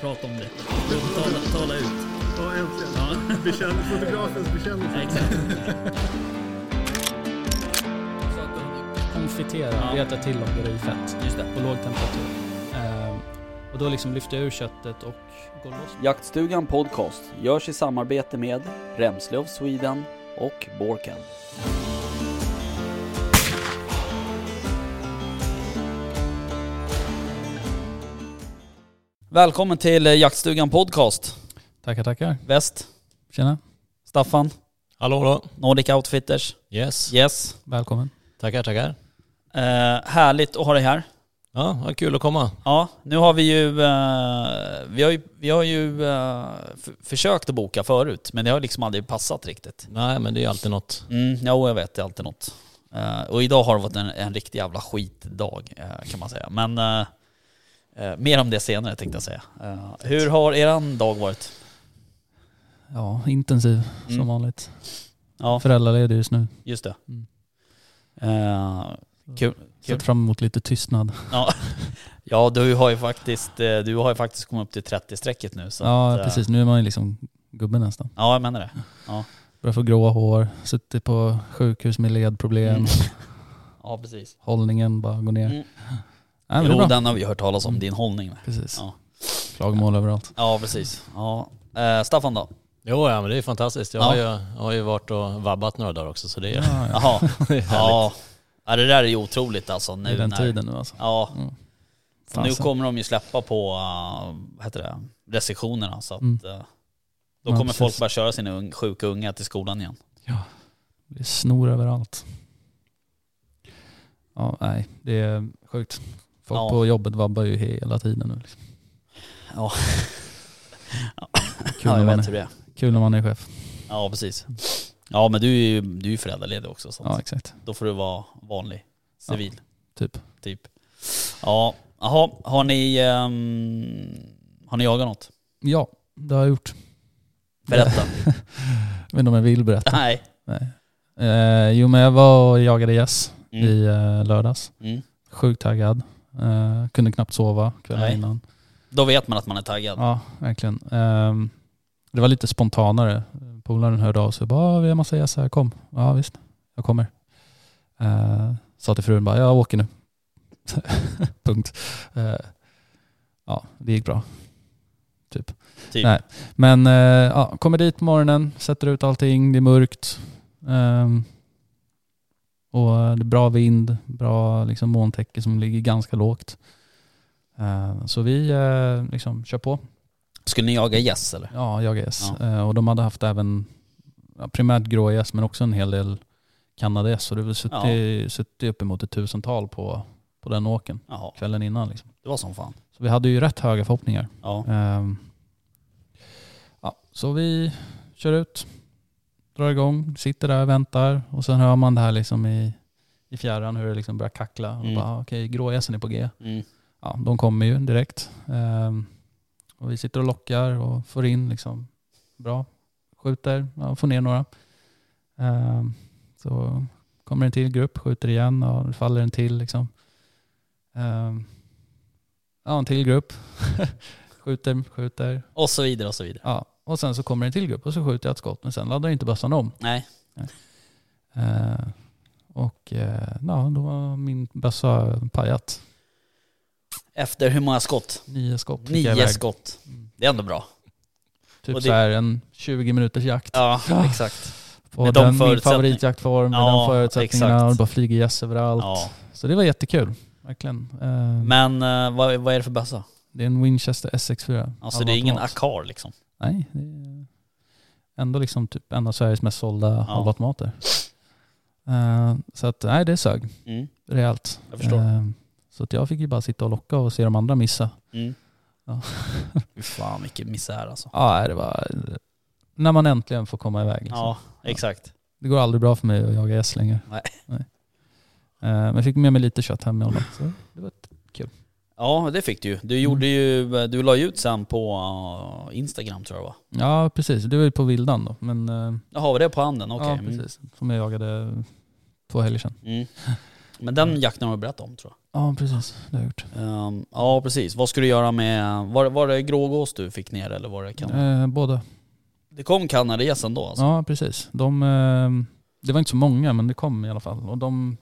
prata om det. Tala, tala ut. Ja, äntligen. Ja. Bekänn, fotografens bekännelse. Exakt. Konfitera, Ja. det heter tillagar i fett Just det. på låg temperatur. Ehm, och då liksom lyfter jag ur köttet och går loss. Jaktstugan Podcast görs i samarbete med Remslöv Sweden och Borken. Välkommen till eh, Jaktstugan Podcast. Tackar, tackar. Väst, Tjena, Staffan, Hallå då. Nordic Outfitters. Yes. Yes. välkommen. Tackar, tackar. Eh, härligt att ha dig här. Ja, vad kul att komma. Ja, nu har vi ju, eh, vi har ju, vi har ju eh, försökt att boka förut, men det har liksom aldrig passat riktigt. Nej, men det är alltid något. Mm, jo, jag vet, det är alltid något. Eh, och idag har det varit en, en riktig jävla skitdag eh, kan man säga. Men eh, mer om det senare tänkte jag säga. Eh, hur har eran dag varit? Ja, intensiv Mm. som vanligt. Ja, Föräldraledig just nu. just det. Mm. Eh, kul. Kul. Sett fram emot lite tystnad. Ja. ja, du har ju faktiskt, eh, du har ju faktiskt kommit upp till 30-strecket nu. Så ja, eh, precis. Nu är man ju liksom gubbe nästan. Ja, jag menar det. Börjar få gråa hår, suttit på sjukhus med ledproblem. Mm. Ja, precis. Hållningen bara går ner. Mm. Är Jo, den har vi hört talas om, Mm. din hållning. Precis. Ja. Klagomål överallt. Ja, precis. Ja. Eh, Staffan då? Jo, ja, men det är fantastiskt. Jag Ja. har, ju, jag har ju varit och vabbat några dagar också, så det är, Ja, ja. Det är. Ja. ja, det där är ju otroligt alltså. Nu I den när, tiden nu alltså. Ja, Mm. nu kommer de ju släppa på, uh, vad heter det, restriktionerna så att Mm. eh, då Ja, kommer precis. folk bara köra sina un- sjuka unga till skolan igen. Det är snor överallt. Ja, nej, det är sjukt. Folk Ja. på jobbet vabbar ju hela tiden nu. Liksom. Ja. Kul, ja, jag man vet är, hur det är. kul när man är chef. Ja, precis. Ja, men du är ju du är föräldraledig också så att Ja, exakt. då får du vara vanlig civil. Typ. Typ. Ja, jaha, har ni, ehm, har ni jagat något? Ja, det har jag gjort. Berätta. Jag vet inte om jag vill berätta. Nej. Nej. Eh, jo, men jag var och jagade gäss Mm. i eh, lördags. Mm. Sjukt taggad. Eh, kunde knappt sova kvällen Nej. innan. Då vet man att man är taggad. Ja, verkligen. Ehm, det var lite spontanare. Polaren hörde av sig och bara "Ah, “vi har massa gäss här, kom”. Ja visst, jag kommer. Uh, sa till frun bara “jag åker nu”. Punkt. Eh, ja, det gick bra. Typ. Typ. Nej. Men eh, ja, kommer dit på morgonen, sätter ut allting, det är mörkt. Ehm, och det är bra vind, bra liksom, molntäcke som ligger ganska lågt. Eh, så vi eh, liksom kör på. Skulle ni jaga gäss eller? Ja, jag gäss. Ja. Eh, och de hade haft även ja, primärt grå gäss men också en hel del kanadagäss. Så det var suttit, suttit uppemot ett tusental på, på den åken Jaha, kvällen innan. Liksom. det var som fan. Så vi hade ju rätt höga förhoppningar. Ja. Ehm, ja, så vi kör ut, drar igång, sitter där, väntar och sen hör man det här liksom i, i fjärran hur det liksom börjar kackla. Och Mm. bara, ah, okej, grågässen är på G. Mm. Ja, de kommer ju direkt. Ehm, och vi sitter och lockar och får in liksom bra. Skjuter, ja, får ner några. Ehm, så kommer en till grupp, skjuter igen och faller en till liksom. Ehm, ja, en till grupp. skjuter, skjuter. Och så vidare och så vidare. Ja, och sen så kommer en till grupp och så skjuter jag ett skott men sen laddar inte bössan om. Nej. Eh, och eh, ja, då var min bössa pajat. Efter hur många skott? Nio skott fick jag Nio iväg. skott. Mm. Det är ändå bra. Typ Och det- så här en 20 minuters jakt. Ja, Ja. exakt. På med de den, min förutsättning- favoritjaktform med Ja, de förutsättningarna. exakt. Och det bara flyger gäss överallt. Ja. Så det var jättekul. Verkligen. Eh, Men eh, vad, vad är det för bössa? Det är en Winchester SX4. Alltså det är ingen halvautomat. Akar liksom? Nej, det är ändå liksom typ en av Sveriges mest sålda halvautomater. Eh, så att nej, det sög Mm. rejält. Jag förstår. Eh, så att jag fick ju bara sitta och locka och se de andra missa. Mm. Ja. Fan vilken misär alltså. Ja, det var när man äntligen får komma iväg. Liksom. Ja, exakt. Det går aldrig bra för mig att jaga gäss längre. Nej. Eh, Men jag fick med mig lite kött hem med honom. Så det var Ja, det fick du ju. Du Mm. gjorde ju, du la ju ut sen på uh, Instagram tror jag va? Ja, precis. Det var ju på vildan då. Men eh, Jaha, var det på handen? Okej. ja, mm. precis. Som jag jagade två helger sedan. Mm. Men den jakten har du berättat om tror jag. Ja, precis. Det har jag gjort. Ehm, ja precis. Vad ska du göra med, var, var det grågås du fick ner eller var det kanad? Eh, båda. Det kom kanadagäss ändå alltså? Ja, precis. De, eh, det var inte så många, men det kom i alla fall. Och de,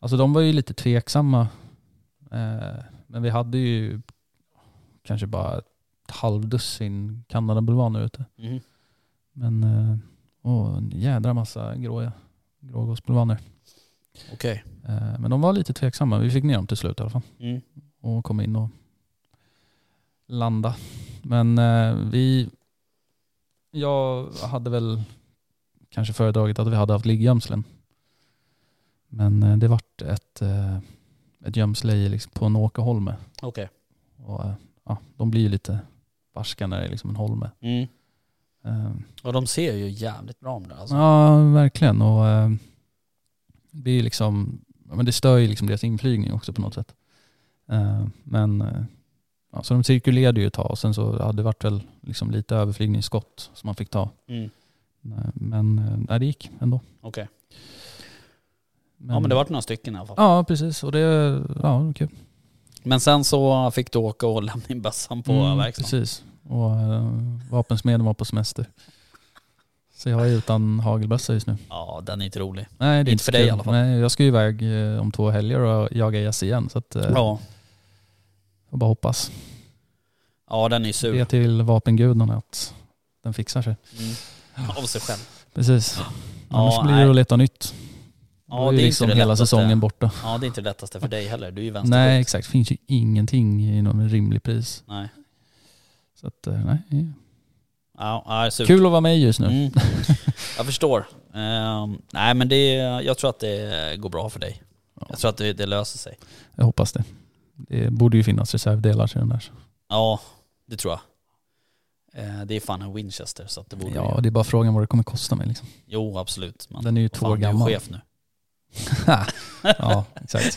alltså de var ju lite tveksamma. Eh, men vi hade ju kanske bara ett halvdussin kanadabulvaner ute. Mhm. Men eh, åh, en jädra massa gråa, grågåsbulvaner. Okej. Eh, men de var lite tveksamma. Vi fick ner dem till slut i alla fall. Mm. och kom in och landa. Men vi, jag hade väl kanske föredragit att vi hade haft liggömslen. Men det vart ett, ett gömsle liksom på en åkerholme. Okej. Och, eh, ja, de blir ju lite barska när det är liksom en holme. Mm. Eh, Och de ser ju jävligt bra om det alltså. Ja, verkligen. Och eh, det är ju liksom, men det stör ju liksom deras inflygning också på något sätt. Eh, men eh, ja, så de cirkulerade ju ett tag och sen så hade det varit väl liksom lite överflygningsskott som man fick ta. Mm. Men eh, nej, det gick ändå. Okej. Ja men det vart några stycken i alla fall. Ja, precis. Och det, ja, det kul. Men sen så fick du åka och lämna in bössan på Mm, verkstaden. Precis. Och eh, vapensmeden var på semester. Så jag är utan hagelbössa just nu. Ja den är inte rolig. Nej, det är Inte för så dig kul. i alla fall. Nej, jag ska ju iväg eh, om två helger och jaga gäss igen. Så att, eh, Ja. får bara hoppas. Ja den är sur. Be till vapengudarna att den fixar sig. Mm. Av sig själv. Precis. Ja, Annars blir det att leta nytt. Ja Då är det är liksom det hela lättaste. säsongen borta. Ja det är inte det lättaste för dig heller. Du är ju vänsterskytt. Nej exakt, det finns ju ingenting i någon rimlig pris. Nej. Så att, eh, nej. Ja, ja. Kul att vara med just nu. Mm. Jag förstår. Ehm, nej men det, jag tror att det går bra för dig. Ja. Jag tror att det, det löser sig. Jag hoppas det. Det borde ju finnas reservdelar till den där. Ja, det tror jag. Eh, det är fan en Winchester så att det borde Ja, ju. det är bara frågan vad det kommer kosta mig liksom. Jo absolut. Men Den är ju två år fan, du är gammal. chef nu. ja, exakt.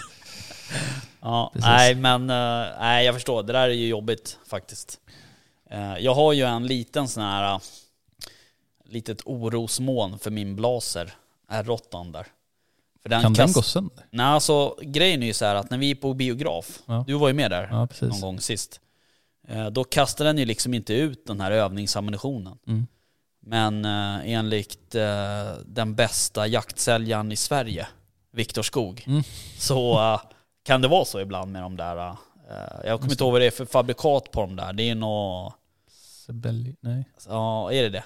Ja, Precis. nej men eh, nej, jag förstår. Det där är ju jobbigt faktiskt. Eh, jag har ju en liten sån här uh, litet orosmoln för min blaser, R8 där. För den Kan den kast- gå sönder? Nej alltså grejen är ju så här att när vi är på biograf, Ja. du var ju med där Ja, någon gång sist. Eh, Då kastar den ju liksom inte ut den här övningsammunitionen. Mm. Men eh, enligt eh, den bästa jaktsäljaren i Sverige, Viktor Skog, Mm. så eh, kan det vara så ibland med de där. eh, jag kommer inte ihåg vad det är för fabrikat på de där. Det är nog, Sebelli? Nej. ja är det det?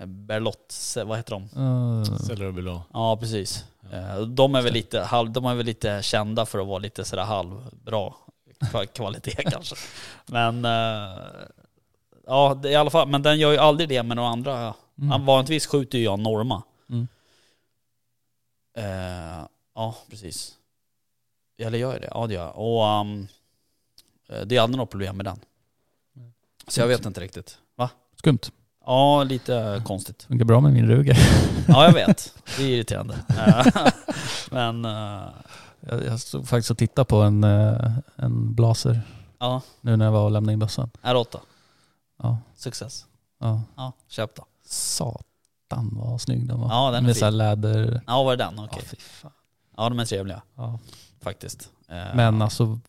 Eh, Berlott, vad heter de? Uh. Ja precis. De är väl lite, halv, de är väl lite kända för att vara lite sådär halvbra kva- kvalitet kanske. Men ja, det, i alla fall. Men den gör ju aldrig det med några andra. Mm. Vanligtvis skjuter ju jag Norma. Mm. Eh, ja, precis. Eller gör jag det? Ja det gör jag. Och ehm, eh, det är aldrig något problem med den. Så jag vet inte riktigt. Va? skumt. Ja, lite konstigt. Funkar bra med min Ruger. Ja, jag vet. Det är irriterande. Men eh, Jag, jag stod faktiskt och tittade på en, eh, en blaser ja, nu när jag var och lämnade in bössan. R8. Ja, Success. ja. Ja, köp då. Satan vad snygg den var. Ja, den är Med fin. läder... Ja, var det den? Ja, Okej. fy fan. Ja, de är trevliga Ja. faktiskt. Eh, Men alltså,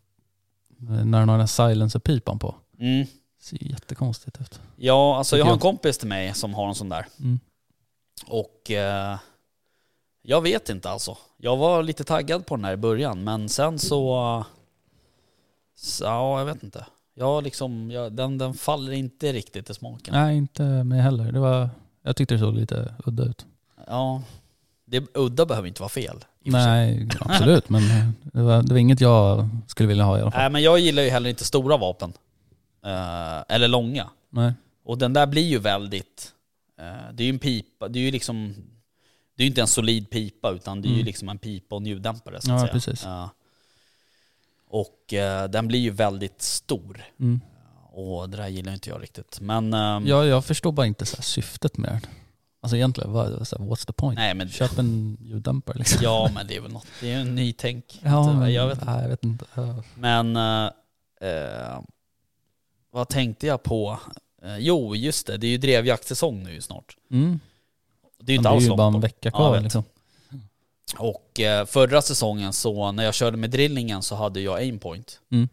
när den har den silencer-pipan på. Mm. ser ju jättekonstigt ut. Ja, alltså jag har en kompis till mig som har en sån där. Mm. Och eh, jag vet inte alltså. Jag var lite taggad på den här i början, men sen så... så ja, jag vet inte. Jag liksom, jag, den, den faller inte riktigt i smaken. Nej, inte mig heller. Det var, jag tyckte det såg lite udda ut. Ja, det, udda behöver inte vara fel. Nej, absolut. men det var, det var inget jag skulle vilja ha i alla fall. Nej, men jag gillar ju heller inte stora vapen. Eh, eller långa. Nej. Och den där blir ju väldigt... eh, det är ju en pipa, det är ju liksom... Det är ju inte en solid pipa utan det är ju Mm. liksom en pipa och en ljuddämpare så att Ja, säga. precis. Ja. och eh, den blir ju väldigt stor. Mm. Och det där gillar inte jag riktigt. Men... ehm, Jag, jag förstår bara inte så syftet med den. Alltså egentligen, vad, what's the point? Nej men... Köp en ljuddämpare liksom. Ja men det är väl något, det är ju en nytänk. Ja, men, jag vet nej, jag vet inte. Ja. Men... eh, eh, vad tänkte jag på? Eh, jo just det, det är ju drevjaktsäsong nu snart. Mm. Det är ju inte det är alls ju långt bara en vecka Ja, kvar vet. liksom. Och eh, förra säsongen så när jag körde med drillingen så hade jag aimpoint. Mm.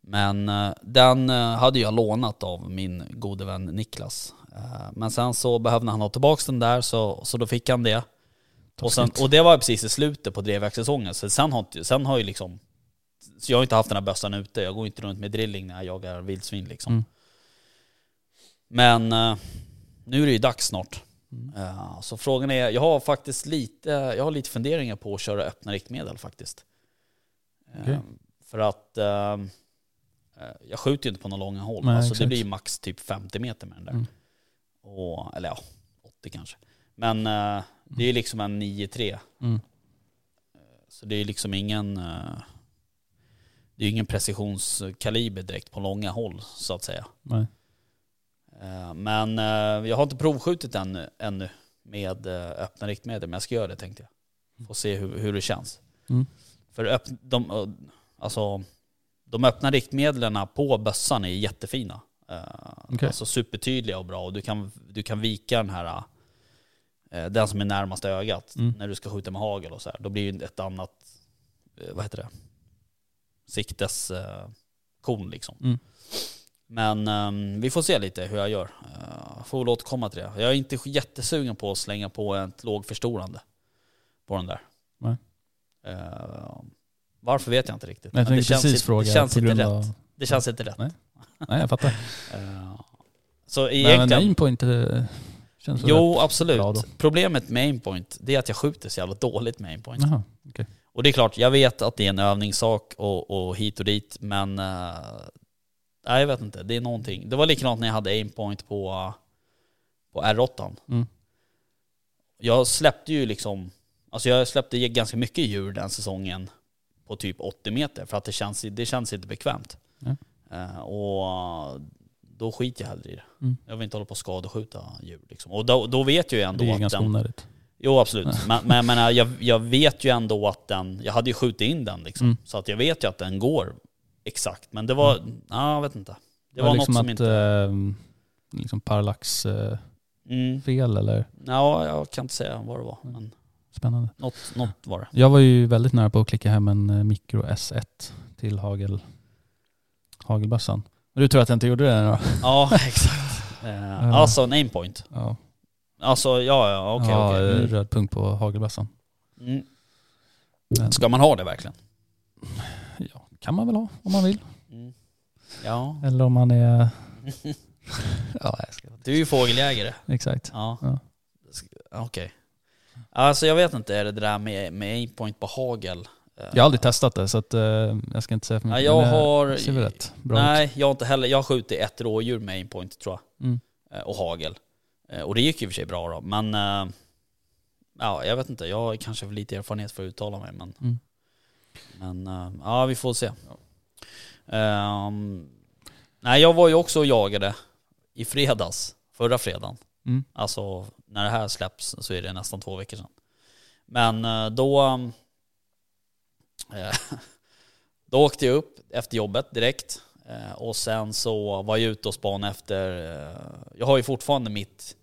Men eh, den eh, hade jag lånat av min gode vän Niklas. Eh, men sen så behövde han ha tillbaka den där så, så då fick han det. Och, sen, och det var precis i slutet på drevjaktsäsongen. Så sen har, sen har ju liksom... Så jag har inte haft den här bössan ute. Jag går inte runt med drilling när jag jagar vildsvin liksom. Mm. Men eh, nu är det ju dags snart. Mm. Eh, så frågan är, jag har faktiskt lite, jag har lite funderingar på att köra öppna riktmedel faktiskt. Okej. För att jag skjuter ju inte på några långa håll. Nej, alltså det exakt. blir max typ 50 meter med den där. Mm. Och, eller ja, 80 kanske. Men eh, det är ju liksom en 9-3. Mm. Så det är liksom ingen... eh, det är ingen precisionskaliber direkt på långa håll så att säga. Nej. Eh, Men eh, jag har inte provskjutit ännu, ännu med eh, öppna riktmedel, men jag ska göra det tänkte jag. Få se hur, hur det känns. Mm. För öpp, de, eh, alltså, de öppna riktmedlen på bössan är jättefina. Eh, Okej. Alltså supertydliga och bra och du kan, du kan vika den här, eh, den som är närmast ögat Mm. när du ska skjuta med hagel och så här. Då blir ju ett annat, eh, vad heter det, sikteskorn eh, kon liksom. Mm. Men ehm, vi får se lite hur jag gör. Uh, får väl återkomma till det. Jag är inte jättesugen på att slänga på ett lågförstorande på den där. Nej. Eh, varför vet jag inte riktigt. Men jag Men det känns, precis inte, fråga det känns inte rätt. av... Det känns inte rätt. Nej. Nej, jag fattar. Eh, så Men en egentligen... aimpoint eh, känns Jo, absolut. Problemet med aimpoint, det är att jag skjuter så jävla dåligt med aimpoint. Jaha. Och det är klart, jag vet att det är en övningssak och, och hit och dit, men... eh, nej, jag vet inte. Det är någonting. Det var likadant när jag hade aimpoint på, uh, på R8. Mm. Jag släppte ju liksom... Alltså jag släppte ganska mycket djur den säsongen på typ 80 meter för att det känns, det känns inte bekvämt. Ja. Eh, och då skiter jag hellre i det. Mm. Jag vill inte hålla på och skadeskjuta djur liksom. Och då, då vet jag ju ändå Det är att ganska den... onödigt. Jo absolut. Men, men jag, menar, jag, jag vet ju ändå att den, jag hade ju skjutit in den liksom. Mm. Så att jag vet ju att den går exakt. Men det var, ja jag vet inte. Det var, liksom något som att, inte... eh, liksom parallax-fel Mm. eller? Ja, jag kan inte säga vad det var. Men Spännande. något, något var det. Jag var ju väldigt nära på att klicka hem en eh, Micro S1 till hagel, hagelbössan. Men du tror att jag inte gjorde det då? Ja, exakt. Eh, alltså en aimpoint. Ja, Alltså ja, ja okej ja okej. Mm. röd punkt på hagelbössan. Mm. Men, Ska man ha det verkligen? ja, kan man väl ha om man vill. Mm. Ja. Eller om man är... ja, jag ska... Du är ju fågeljägare. Exakt. Ja. Ja. Okej. Alltså jag vet inte, är det där med, med aimpoint på hagel? Eh, Jag har aldrig testat det så att, eh, jag ska inte säga för Ja, mycket. jag men det har... ser väl rätt bra ut. Nej, jag har inte heller. Jag har skjutit ett rådjur med aimpoint tror jag. Mm. Eh, Och hagel. Eh, Och det gick ju i och för sig bra då. Men... eh, Ja, jag vet inte. Jag har kanske för lite erfarenhet för att uttala mig. Men, Mm. men eh, ja, vi får se. Ehm, nej, jag var ju också och jagade i fredags. Förra fredagen. Mm. Alltså när det här släpps så är det nästan två veckor sedan. Men eh, då... eh, då åkte jag upp efter jobbet direkt. Eh, Och sen så var jag ute och spanade efter... eh, Jag har ju fortfarande mitt,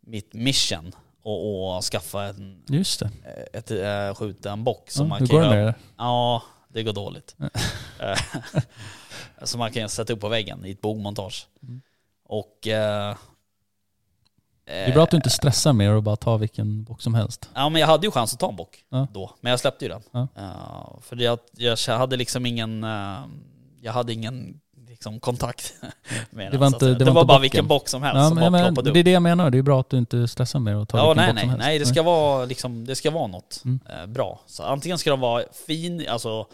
mitt mission och, och skaffa en, Just det. ett, ett, skjuta en bock som Ja, man hur kan går det? Ja, det går dåligt. Som man kan sätta upp på väggen i ett bogmontage. Mm. Och... Eh, Det är bra att du inte stressar mer och bara tar vilken bock som helst. Ja men jag hade ju chans att ta en bock Ja. då, men jag släppte ju den. Ja. Eh, för att jag hade liksom ingen, eh, jag hade ingen liksom, kontakt med Det den. var att inte- det det, var var bara bocken. vilken bock som helst Ja, som men, bara ploppade det är upp. det jag menar, det är bra att du inte stressar mer och tar Ja vilken nej bock nej, som helst. nej det ska vara liksom, det ska vara något Mm. eh, bra. Så antingen ska de vara fin, alltså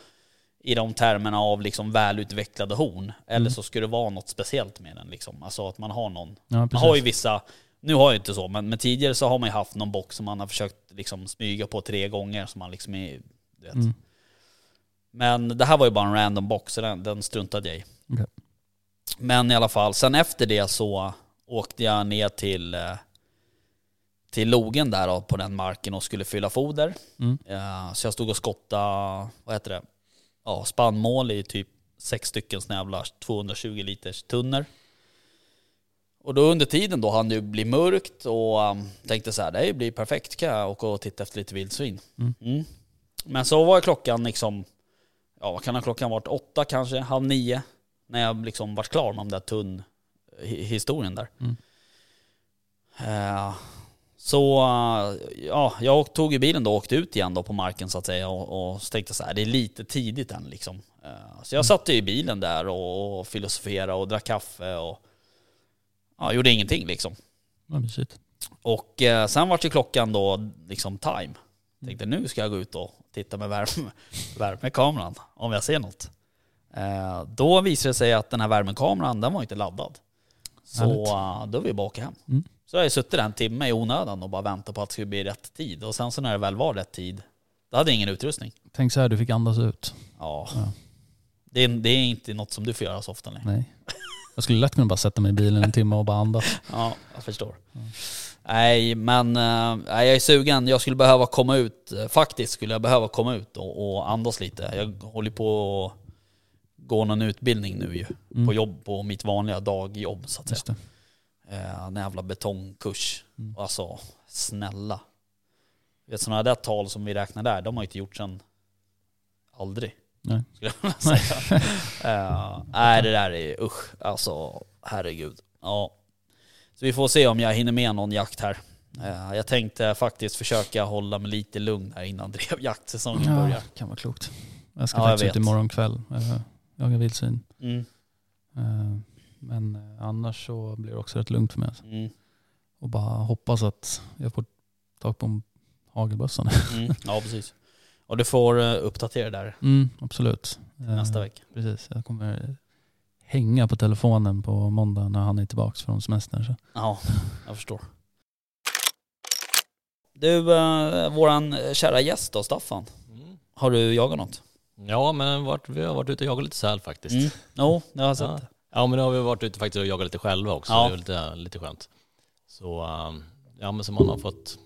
i de termerna av liksom välutvecklade horn, eller Mm. så ska det vara något speciellt med den liksom. Alltså att man har någon man har ju vissa, nu har jag inte så, men, men tidigare så har man ju haft någon box som man har försökt liksom smyga på tre gånger som man liksom är, du vet. Mm. Men det här var ju bara en random box, så den, den struntade jag i. Okej. Men i alla fall, sen efter det så åkte jag ner till, eh, till logen där då, på den marken och skulle fylla foder. Mm. Eh, Så jag stod och skottade, vad heter det, ja, spannmål i typ sex stycken såna jävla 220 liters tunnor. Och då under tiden då hann det bli mörkt och um, tänkte så här, det blir perfekt, kan jag åka och titta efter lite vildsvin. Mm. Mm. Men så var klockan liksom, ja vad kan ha klockan varit, åtta kanske, halv nio. När jag liksom vart klar med den där tunn hi- historien där. Mm. Eh, så eh, ja, jag tog ju bilen då och åkte ut igen då på marken så att säga och, och så tänkte så här, det är lite tidigt än liksom. Eh, så jag satt i bilen där och, och filosoferade och drack kaffe och ja, gjorde ingenting liksom. Mysigt. Och eh, sen vart ju klockan då liksom time. Tänkte nu ska jag gå ut och titta med värme, värmekameran om jag ser något. Eh, då visade det sig att den här värmekameran den var inte laddad. Så Härligt. eh, då var vi bara åka hem. Mm. Så jag har ju suttit där en timme i onödan och bara väntat på att det skulle bli rätt tid. Och sen så när det väl var rätt tid, då hade jag ingen utrustning. Tänk så här, du fick andas ut. Ja. Ja. Det, är, det är inte något som du får göra så ofta längre. Nej. Jag skulle lätt kunna bara sätta mig i bilen en timme och bara andas. Ja, jag förstår. Nej, men eh, nej, jag är sugen. Jag skulle behöva komma ut. Eh, Faktiskt skulle jag behöva komma ut och, och andas lite. Jag håller på att gå någon utbildning nu ju. Mm. På jobb, på mitt vanliga dagjobb så att säga. Det. Eh, en jävla betongkurs. Mm. Alltså, snälla. Vet sådana där tal som vi räknar där, de har inte gjort sedan aldrig. Nej. Skulle jag vilja säga. Eh, nej, det där är usch. Alltså, herregud. Ja. Så vi får se om jag hinner med någon jakt här. Eh, jag tänkte faktiskt försöka hålla mig lite lugn här innan drevjaktsäsongen Ja, börjar. kan vara klokt. Jag ska Ja, jag faktiskt ut vet. imorgon kväll. Uh, jaga vildsvin. Mm, Eh, men annars så blir det också rätt lugnt för mig. alltså. mm, Och bara hoppas att jag får tag på en hagelbössa. mm. Ja, precis. Och du får uh, uppdatera där Mm, absolut. Eh, nästa vecka. Precis. Jag kommer hänga på telefonen på måndag när han är tillbaka från semestern. Så. Ja, jag förstår. Du, uh, våran kära gäst då, Staffan. Mm. Har du jagat något? Ja, men vart, vi har varit ute och jagat lite säl faktiskt. Mm. Jo, jag har sett Ja. det. Ja men nu har vi varit ute faktiskt och jagat lite själva också, Ja. det är lite, lite skönt. Så ja men så man har fått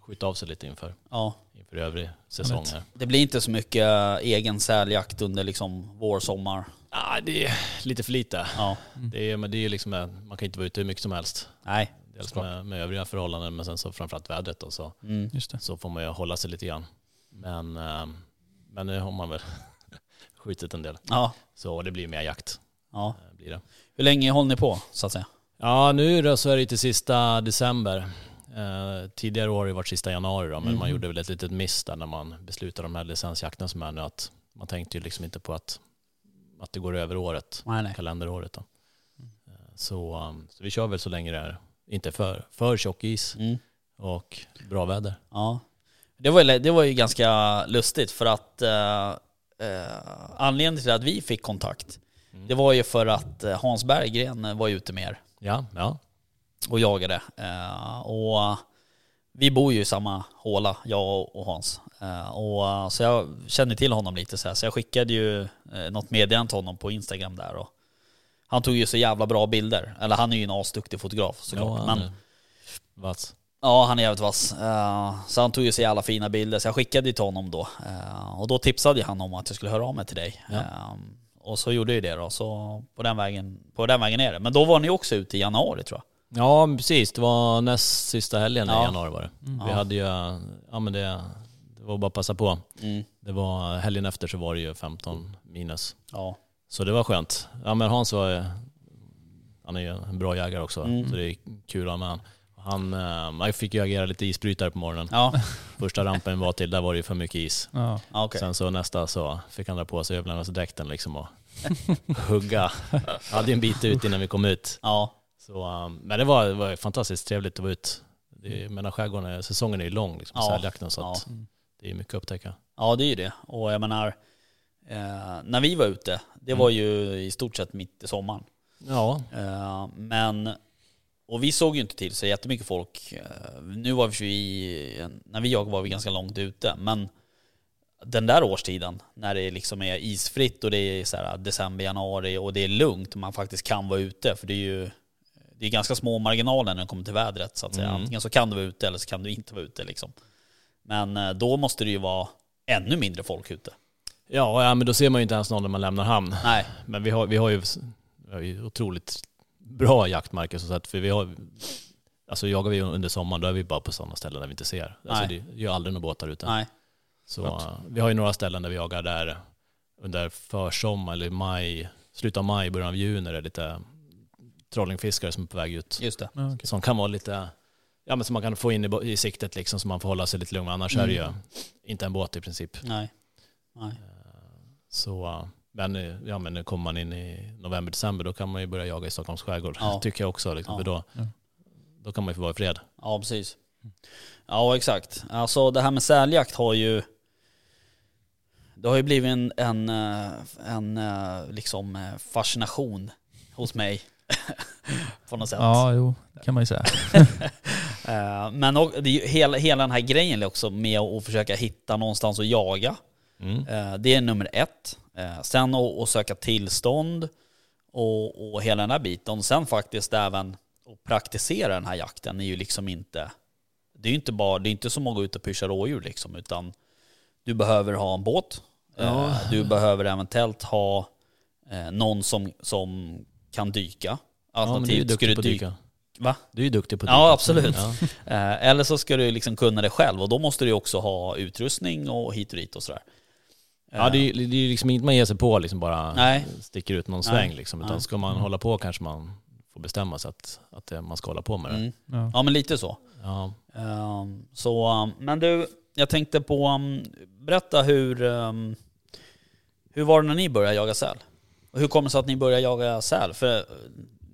skjuta av sig lite inför, Ja. Inför övrig säsong här. Det blir inte så mycket eh, egen säljakt under liksom vår, sommar. Ja det är lite för lite. Ja. Det är, men det är liksom, eh, man kan inte vara ute hur mycket som helst. Nej. Dels med, med övriga förhållanden men sen så framförallt vädret då, så, Mm. Just det. så får man ju hålla sig lite grann. Men, um, men nu har man väl skjutit en del. Ja. Så det blir mer jakt. ja. eh, Blir det. Hur länge håller ni på, så att säga? Ja, nu då så är det till sista december. Eh, tidigare år har det varit sista januari då, men Mhm. man gjorde väl ett litet miss där när man beslutade om de här licensjakten som är nu. Att man tänkte ju liksom inte på att, att det går över året, Nej, nej. kalenderåret då. Eh, så, um, så vi kör väl så länge det är inte för, för tjock is Mm. och bra väder. Ja. Det var, ju- det var ju ganska lustigt för att eh, eh, anledningen till att vi fick kontakt, Mm. det var ju för att Hans Berggren var ute med er Ja, ja. Och jagade. Eh, och vi bor ju i samma håla, jag och Hans. Eh, och, så jag kände till honom lite så här, så jag skickade ju eh, något meddelande till honom på Instagram där. Och han tog ju så jävla bra bilder. Eller han är ju en asduktig fotograf såklart. ja men vass. Ja, han är jävligt vass. Så han tog ju så jävla fina bilder, så jag skickade ju till honom då. Och då tipsade han om att jag skulle höra av mig till dig. Ja. Och så gjorde jag ju det då, så på den, vägen, på den vägen är det. Men då var ni också ute i januari tror jag. Ja, precis. Det var näst sista helgen Ja. i januari var det. Mm. Vi Ja. hade ju, ja men det, det var bara att passa på. Mm. Det var helgen efter så var det ju 15 minus. Ja. Så det var skönt. Ja men Hans var han är ju en bra jägare också. Mm. Så det är kul att ha med han. Han, eh, man fick ju agera lite isbrytare på morgonen. Ja, Första rampen var till, där var det ju för mycket is. Ja. okej. Sen så nästa så fick han dra på sig överlevnadsdräkten liksom och hugga. hade ju en bit ut innan vi kom ut. Ja, Så, um, men det var, det var fantastiskt trevligt att vara ut. Det är, men skärgården, är- säsongen är ju lång liksom, Ja. säljakten så Mm. det är mycket att upptäcka. ja det är ju det. Och jag menar, eh, när vi var ute, det Mm. var ju i stort sett mitt i sommaren. Ja, Eh, men, och vi såg ju inte till så jättemycket folk. Eh, nu var vi ju i, när vi jagade var vi ganska långt ute, men den där årstiden när det liksom är isfritt och det är så december, januari och det är lugnt och man faktiskt kan vara ute, för det är ju det är ganska små marginaler när det kommer till vädret så att säga. Mm. Antingen så kan du vara ute eller så kan du inte vara ute liksom. Men eh, då måste det ju vara ännu mindre folk ute. ja, ja men då ser man ju inte ens någon när man lämnar hamn. Nej, Men vi har, vi har, ju, vi har ju otroligt bra jaktmarker så att för vi har, alltså jagar vi under sommaren då är vi bara på sådana ställen där vi inte ser. Alltså Nej. det är ju aldrig några båtar ute. Nej. Så Klart. eh, vi har ju några ställen där vi jagar där under försommar eller maj, slutet av maj, början av juni när det är lite trollingfiskare som är på väg ut. Just det. Ja, okej. Som kan vara lite, ja men som man kan få in i, i siktet liksom så man får hålla sig lite lugn. Annars är det ju Mm. inte en båt i princip. Nej. Nej. Eh, Så, men, ja, men nu kommer man in i november, december, då kan man ju börja jaga i Stockholms skärgård. Ja. Tycker jag också. Liksom, Ja. För då, då kan man ju få vara i fred. Ja, precis. Ja, exakt. Alltså det här med säljakt har ju... Det har ju blivit en, en, eh, en eh, liksom fascination hos mig. På något sätt. Ja, jo, kan man ju säga. Eh, Men och, det är ju hela, hela den här grejen också med att försöka hitta någonstans att jaga. Mm. Eh, Det är nummer ett. Eh, Sen att, att söka tillstånd och, och hela den här biten. Sen faktiskt även att praktisera den här jakten är ju liksom inte... Det är ju inte bara, det är inte som att gå ut och pyscha rådjur liksom, utan du behöver ha en båt. Ja. Du behöver eventuellt ha någon som, som kan dyka. Ja, Alternativt ska duktig du dyka. dyka. Va? Du är ju duktig på att Ja, dyka. absolut. Ja. Eh, Eller så ska du liksom kunna det själv och då måste du också ha utrustning och hit och dit och sådär. Ja, det är ju det är liksom inte man ger sig på liksom bara Nej. sticker ut någon Nej. sväng liksom. Utan Nej. ska man hålla på kanske man får bestämma sig att, att man ska hålla på med det. Mm. Ja. Ja men lite så. Ja. Ehm, så, um, men du, jag tänkte på, um, berätta hur, um, hur var det när ni började jaga säl? Och hur kommer det sig att ni började jaga säl? För eh,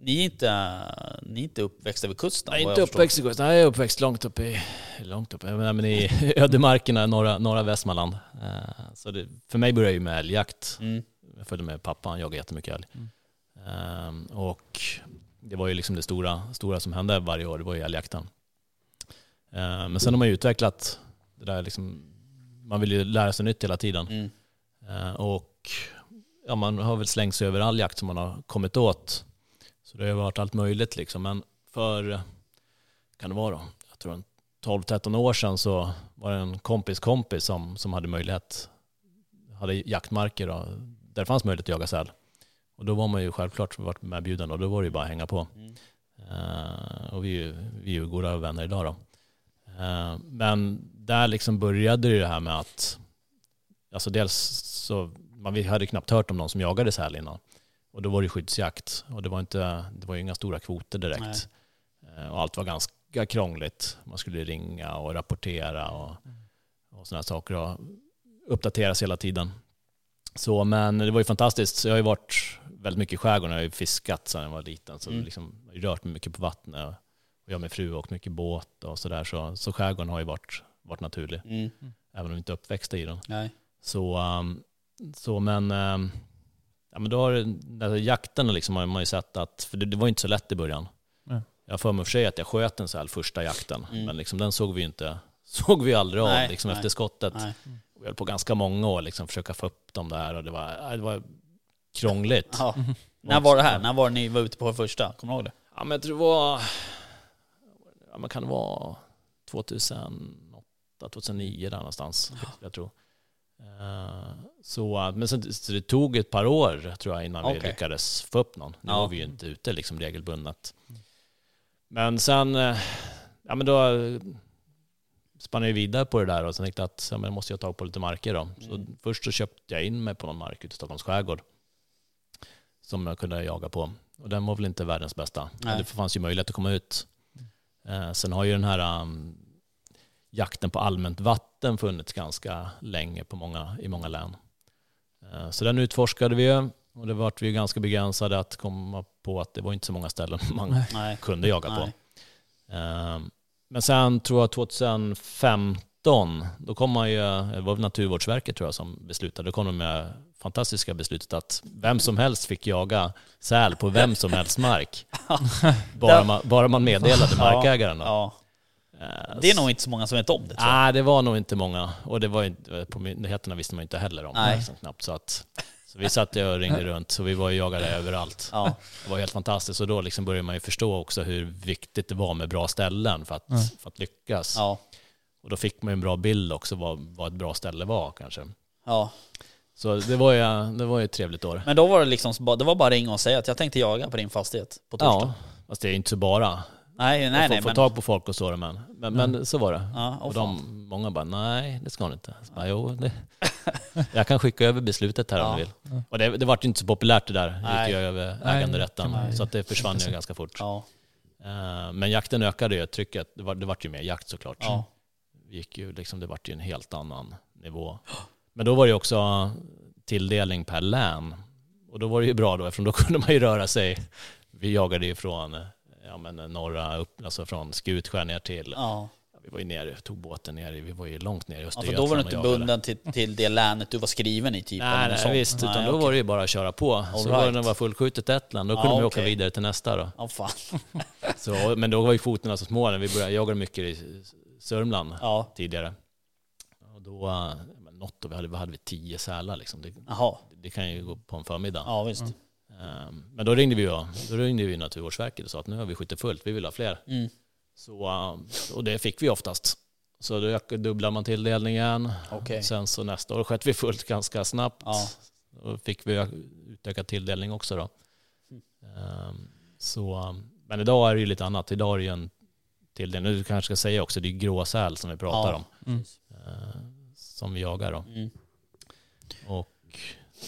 ni är inte, ni är inte uppväxta vid kusten vad inte uppväxt i Gotland, jag är uppväxt långt upp i, långt upp, nej, men i ödemarkerna, norra, norra Västmanland. Eh, Så det, för mig började ju med älgjakt. Mm. Jag följde med pappa, han jagade jättemycket älg. Mm. Ehm, och det var ju liksom det stora, stora som hände varje år, det var ju älgjakten. Ehm, men sen har man ju utvecklat det där liksom, man vill ju lära sig nytt hela tiden. Mm. Ehm, och ja, man har väl slängt sig över all jakt som man har kommit åt. Så det har varit allt möjligt liksom. Men för, kan det vara då, jag tror en 12-13 år sedan så var det en kompis kompis som, som hade möjlighet, hade jaktmarker då, där det fanns möjlighet att jaga säl. Och då var man ju självklart varit medbjuden och då var det ju bara att hänga på. Mm. Eh, och vi, vi är ju goda vänner idag då. Eh, men där liksom började det här med att, alltså dels så, man vi hade knappt hört om någon som jagade säl innan. Och då var det skyddsjakt och det var, inte, det var ju inga stora kvoter direkt. Eh, och allt var ganska krångligt. Man skulle ringa och rapportera och, och sådana saker och uppdateras hela tiden. Så, men det var ju fantastiskt. Så jag har ju varit väldigt mycket i skärgården. Jag har ju fiskat sedan jag var liten. Så Mm. liksom, jag har ju rört mig mycket på vattnet. Och jag och min fru har åkt mycket båt och sådär. Så, så skärgården har ju varit, varit naturlig. Mm. Även om vi inte är uppväxta i den. Nej. Så, um, så men, um, ja, men då har här jakten liksom har man ju sett att, för det, det var ju inte så lätt i början. Nej. Jag har för mig för sig att jag sköt en säl första jakten, Mm. men liksom den såg vi ju inte, såg vi aldrig av Nej, liksom nej. efter skottet. Nej. Vi höll på ganska många år liksom försöka få upp dem där och det var, ja, det var krångligt. Ja. När var det här? När var det ni var ute på första? Kommer du ihåg det? Ja men jag tror det var, ja men kan det vara 2008, 2009 där någonstans. Jag tror. Eh, Så, men sen, så det tog ett par år tror jag innan vi Okej. lyckades få upp någon. Nu Ja. var vi ju inte ute liksom regelbundet. Men sen, eh, ja men då eh, spann jag vidare på det där och sen tänkte jag att ja, men måste jag ta på lite marker då. Så Mm. först så köpte jag in mig på någon mark ute i Stockholms skärgård. Som jag kunde jaga på. Och den var väl inte världens bästa. Men Nej. det fanns ju möjlighet att komma ut. Sen har ju den här um, jakten på allmänt vatten funnits ganska länge på många, i många län. Eh, så den utforskade vi och det vart vi ganska begränsade att komma på att det var inte så många ställen man Nej. Kunde jaga på. Nej. Eh, Men sen tror jag 2015, då kom man ju, det var Naturvårdsverket tror jag som beslutade, då kom de med fantastiska beslutet att vem som helst fick jaga säl på vem som helst mark. bara, man, bara man meddelade markägaren. Då. Det är nog inte så många som vet om det tror jag. Nej, det var nog inte många. Och det var inte, på myndigheterna visste man inte heller om. Nej. Liksom, knappt, så, att, så vi satt och ringde runt, så vi var och jagade överallt. Ja. Det var helt fantastiskt och då liksom började man ju förstå också hur viktigt det var med bra ställen för att, Ja. för att lyckas. Ja. Och då fick man ju en bra bild också vad, vad ett bra ställe var kanske. Ja. Så det var ju, det var ju ett trevligt år. Men då var det liksom, så bara- det var bara ringa och säga att jag tänkte jaga på din fastighet på torsdag. Ja, fast det är inte så bara. Nej, nej, jag får, nej. få Men, tag på folk och så men, men, men så var det. ja, Och och de, många bara, nej det ska ni inte. Så bara, jo, det. Jag kan skicka över beslutet här om Ja. du vill. Och det, det var ju inte så populärt det där, Nej. gick jag över Nej, äganderätten. man- Så att det försvann ju ganska fort. ja, Eh, Men jakten ökade ju, trycket, det var, det var ju mer jakt såklart. ja. Det gick ju liksom, det var ju en helt annan nivå. Men då var det ju också tilldelning per län. Och då var det ju bra då, eftersom då kunde man ju röra sig. Vi jagade ju från ja, men norra, upp, alltså från Skutskär ner till, ja. vi var ju nere, tog båten ner, vi var ju långt ner i ja för Östergötland då var du inte bunden till, till det länet du var skriven i typ? Nej, nej sånt. visst, utan Nej, då okej. var det ju bara att köra på. Så All var det right. när det var fullskjutet ett land, då Ja, kunde man ju åka vidare till nästa då. Ja, fan. Så, men då var ju kvoterna så små när vi började, jag jagade mycket i Sörmland Ja, tidigare. Och då, eh, men något då, vi hade, vad hade vi, tio sälar liksom. Det, det kan ju gå på en förmiddag. Ja, visst. Ehm, Men då ringde vi då ringde vi Naturvårdsverket och sa att nu har vi skjutit fullt, vi vill ha fler. Mm. Så, eh, och det fick vi oftast. Så då dubblade man tilldelningen. Okej. Sen så nästa år sköt vi fullt ganska snabbt. Ja. Då fick vi utökad tilldelning också då. Mm. Ehm, Så, men idag är det ju lite annat. Idag är det ju en tilldelning. Nu kanske ska säga också, det är gråsäl som vi pratar Ja. om. Mm. Som vi jagar då. Mm. Och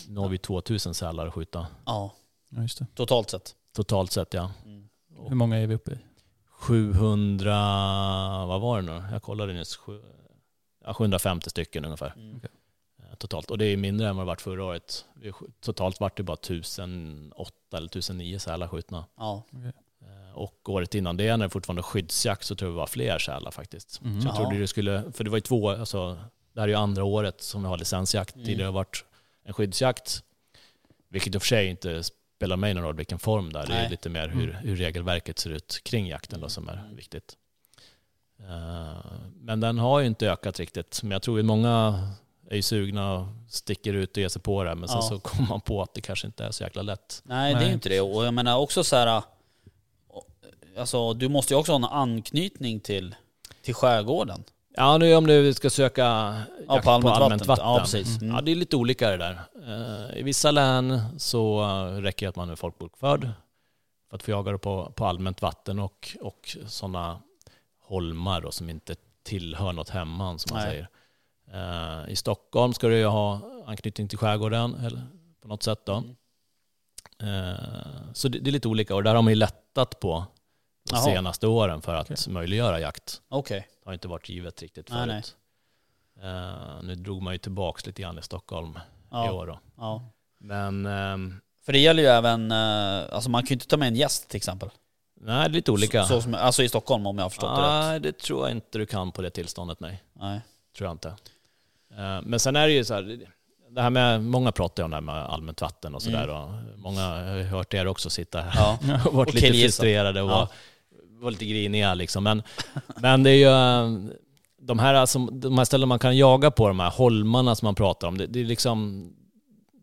nu har vi 2000 sälar att skjuta. Ja, Ja, just det. totalt sett. Totalt sett ja. Mm. Hur många är vi uppe i? 700, vad var det nu? Jag kollade nyss. Sju- Ja, 750 stycken ungefär Mm. Okej. eh, totalt. Och det är mindre än vad det varit förra året. Totalt vart det bara 1008 eller 1009 sälar skjutna. Ja. Eh, Och året innan det, när det fortfarande var skyddsjakt, så tror jag det var fler sälar faktiskt. Mhm. Så jag trodde det skulle, för det var ju två, alltså, det här är ju andra året som vi har licensjakt. Mm. Tidigare har det varit en skyddsjakt, vilket i och för sig inte spelar mig någon roll vilken form där. Det är Nej. lite mer hur, hur regelverket ser ut kring jakten då, som är Mm. viktigt. Eh, Men den har ju inte ökat riktigt. Men jag tror att många är ju sugna och sticker ut och ger sig på det. Men sen Ja. så kommer man på att det kanske inte är så jäkla lätt. Nej, det är Nej. inte det. Och jag menar också så här... Alltså, du måste ju också ha en anknytning till, till skärgården. Ja, nu om du ska söka Ja, jakt på allmänt vatten. Ja, precis. Mm. Ja, det är lite olika det där. Eh, I vissa län så eh, räcker det att man är folkbokförd för att få jaga på, på allmänt vatten och, och sådana holmar då, som inte tillhör något hemman som man Nej. säger. Eh, I Stockholm ska du ju ha anknytning till skärgården eller på något sätt då. Mm. Så det, det är lite olika och där har man ju lättat på de Jaha. senaste åren för att Okej. möjliggöra jakt. Okej. Det har inte varit givet riktigt Nej, förut. Eh, nu drog man ju tillbaks lite grann i Stockholm i Ja. år då. ja. Men ehm, För det gäller ju även... eh, Alltså man kan ju inte ta med en gäst till exempel. nej, det är lite olika. Så, som, alltså i Stockholm om jag har förstått det rätt. nej, det tror jag inte du kan på det tillståndet, nej. Nej. Tror jag inte. Eh, men sen är det ju så här, det här med, många pratar ju om det här med allmänt vatten och sådär. Mm. och Många har hört er också sitta här Ja. och varit Och lite frustrerade och Ja. Var, var lite griniga liksom. Men, men det är ju eh, de här, alltså, de här ställen man kan jaga på, de här holmarna som man pratar om, det, det är liksom,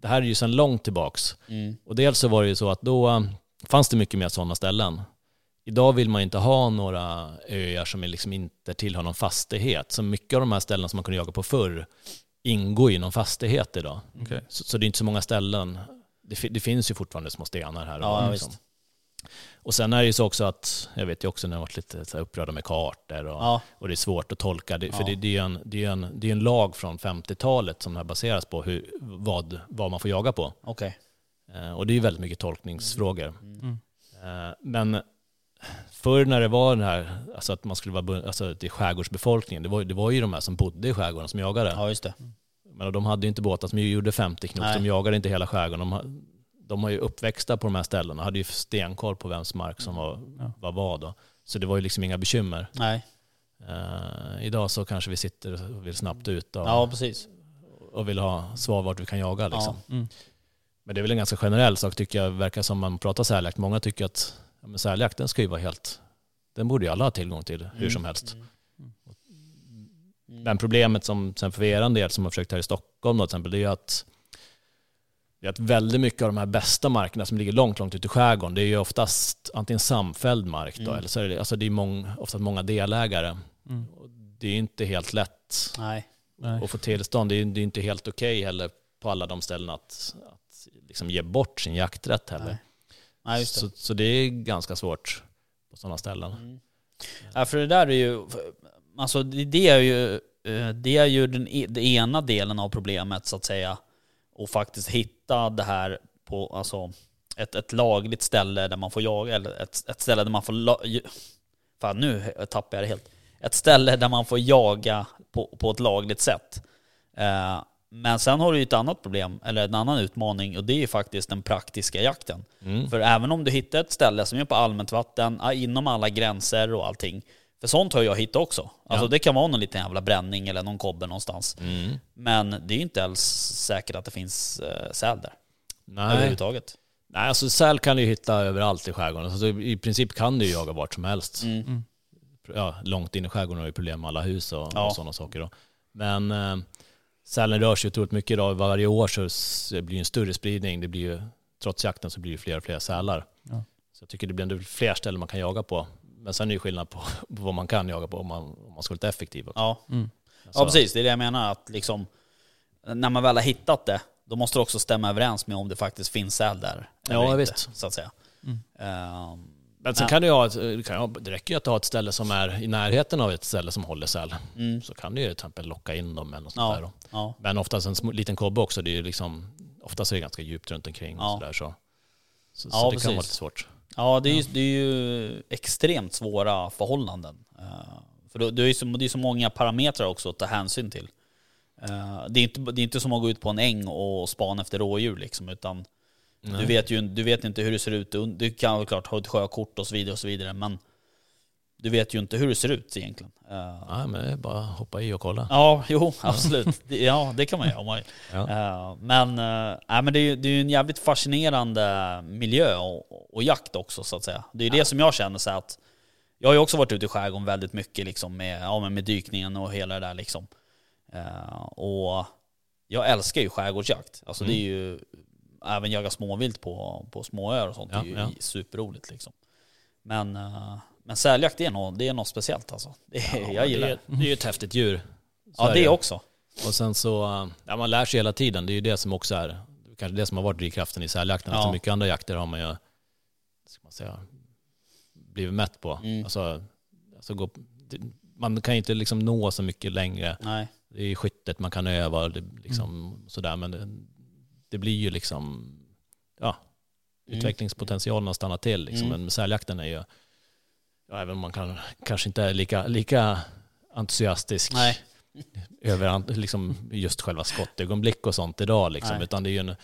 det här är ju sedan långt tillbaks. Mm. Och dels så var det ju så att då eh, fanns det mycket mer sådana ställen. Idag vill man inte ha några öar som är liksom inte tillhör någon fastighet. Så mycket av de här ställena som man kunde jaga på förr ingår i någon fastighet idag. Okej. Så, så det är inte så många ställen. Det, det finns ju fortfarande små stenar här. och ja, liksom. Och sen är det ju så också att, jag vet ju också när jag varit lite så här upprörda med kartor och, Ja. och det är svårt att tolka. Det, för Ja. det, det, är ju en, det, är en, det är en lag från 50-talet som det här baseras på, hur, vad, vad man får jaga på. Okej. Eh, och det är ju väldigt mycket tolkningsfrågor. Mm. Eh, men förr när det var den här, alltså att man skulle vara alltså till skärgårdsbefolkningen, det var, det var ju de här som bodde i skärgården som jagade. Ja, just det. Men de hade ju inte båtar som gjorde 50 knop, Nej. de jagade inte hela skärgården. De, de var ju uppväxta på de här ställena, hade ju stenkoll på vems mark som var Ja. var vad. Då. Så det var ju liksom inga bekymmer. Nej. Eh, idag så kanske vi sitter och vill snabbt ut och, Ja, precis. och vill ha svar vart vi kan jaga. Liksom. Ja. Mm. Men det är väl en ganska generell sak tycker jag, verkar som man pratar säljakt. Många tycker att ja, men den ska ju vara helt, den borde ju alla ha tillgång till hur Mm. som helst. Mm. Men problemet som sen för er del som har försökt här i Stockholm då, till exempel, det är ju att, det är att väldigt mycket av de här bästa markerna som ligger långt, långt ute i skärgården, det är ju oftast antingen samfälld mark då, Mm. eller så är det, alltså det är mång, oftast många delägare. Mm. Det är ju inte helt lätt Nej. Att få tillstånd. Det är, det är inte helt okej heller på alla de ställena att, att liksom ge bort sin jakträtt heller. Nej. Nej, just det. Så, så det är ganska svårt på sådana ställen. Mm. Ja, för det där är ju, alltså det det är ju, eh, det är ju den, e- den ena delen av problemet så att säga. Och faktiskt hitta det här på, alltså ett, ett lagligt ställe där man får jaga, eller ett, ett ställe där man får, la, fan nu tappar jag det helt. Ett ställe där man får jaga på, på ett lagligt sätt. Eh, men sen har du ju ett annat problem, eller en annan utmaning, och det är ju faktiskt den praktiska jakten. Mm. För även om du hittar ett ställe som är på allmänt vatten, inom alla gränser och allting. För sånt har jag hittat också. Alltså Ja. det kan vara någon liten jävla bränning eller någon kobbe någonstans. Mm. Men det är ju inte alls säkert att det finns eh, säl där. Nej. Överhuvudtaget. Nej, alltså säl kan du ju hitta överallt i skärgården. Alltså, I princip kan du ju jaga vart som helst. Mm. Ja, långt in i skärgården har vi problem med alla hus och, Ja. och sådana saker. Då. Men eh, sälen rör sig otroligt mycket idag. Varje år så blir det en större spridning. Det blir ju, trots jakten så blir det fler och fler sälar. Ja. Så jag tycker det blir ändå fler ställen man kan jaga på. Men sen är det ju skillnad på, på vad man kan jaga på om man, om man ska vara lite effektiv. Också. Ja. Mm. ja, precis. Det är det jag menar. Att liksom, när man väl har hittat det, då måste det också stämma överens med om det faktiskt finns säl där. Ja, inte, visst. Så att säga. Mm. Ehm, Men sen kan du ha, ett, kan, ha- det räcker ju att ha ett ställe som är i närheten av ett ställe som håller säl. mm, Så kan du ju till exempel locka in dem eller något sånt Ja. där. Då. ja. Men oftast en sm- liten kobbe också, det är ju liksom, oftast är det ganska djupt runt omkring Ja. och sådär så. Så, Ja, så det precis. kan vara lite svårt. Ja, det är, ju, det är ju extremt svåra förhållanden. Eh, för det är så, det är så många parametrar också att ta hänsyn till. Eh, det, är inte, det är inte som att gå ut på en äng och spana efter rådjur liksom, utan du vet ju du vet inte hur det ser ut. Du- kan klart ha ett sjökort och så vidare och så vidare, men du vet ju inte hur det ser ut egentligen. Eh, Nej, men det är bara att hoppa i och kolla. Ja, jo, absolut. Det- Ja, det kan man göra. Ja. Eh, Men, eh, nej, men det är ju det är en jävligt fascinerande miljö och, och jakt också så att säga. Det är ju det som jag känner så att jag har ju också varit ute i skärgården väldigt mycket liksom med, ja, med dykningen och hela det där liksom. Och jag älskar ju skärgårdsjakt. Alltså det är ju, även jaga småvilt på, på småöar och sånt Ja, är ju ja. superroligt liksom. Men, men säljakt är nog, det är något speciellt alltså. Det är, jag gillar det. Är, det är ju ett häftigt djur. Så Ja det också. Och sen så, ja, man lär sig hela tiden. Det är ju det som också är, kanske det som har varit drivkraften i säljakten. Ja. Alltså mycket andra jakter har man ju, ska man säga, blivit mätt på. Mm. Alltså, alltså gå, man kan ju inte liksom nå så mycket längre. Nej. Det är ju skyttet man kan öva, det, liksom, Mm. sådär, men det, det blir ju liksom, ja, Mm. utvecklingspotentialen har stannat till. Liksom. Mm. Men säljakten är ju, ja, även om man kan, kanske inte är lika, lika entusiastisk Nej. över liksom, just själva skottögonblick och sånt idag. Liksom. Nej. Utan det är ju en,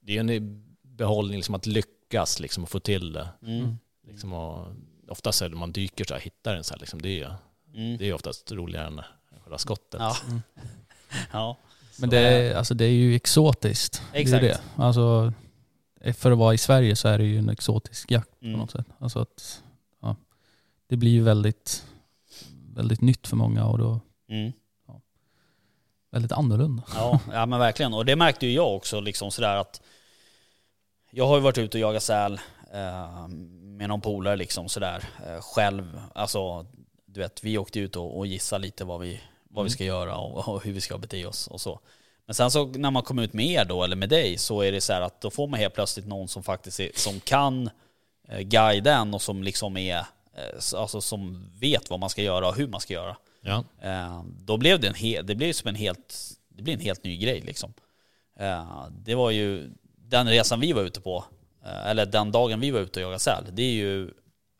det är en behållning liksom, att lyckas liksom, och få till det. Mm. Liksom, och oftast är det man dyker så här, hittar en så här, liksom, det är ju Mm. det är oftast roligare än själva skottet. Ja. ja. Men det är, alltså det är ju exotiskt. Exakt. Det är det. Alltså, för att vara i Sverige så är det ju en exotisk jakt på Mm. något sätt. Alltså att, det blir ju väldigt, väldigt nytt för många och då Mm. väldigt annorlunda. Ja, ja men verkligen. Och det märkte ju jag också liksom sådär att jag har ju varit ute och jagat säl eh, med någon polare liksom sådär eh, själv. Alltså du vet, vi åkte ut och, och gissade lite vad vi, vad vi ska göra och, och hur vi ska bete oss och så. Men sen så när man kommer ut med er då, eller med dig, så är det så här att då får man helt plötsligt någon som faktiskt är, som kan eh, guida en och som liksom är, alltså som vet vad man ska göra och hur man ska göra. Ja. Eh, då blev det en, he- det blev som en helt, det blev en helt ny grej liksom. Eh, det var ju den resan vi var ute på, eh, eller den dagen vi var ute och jagade säl, det är ju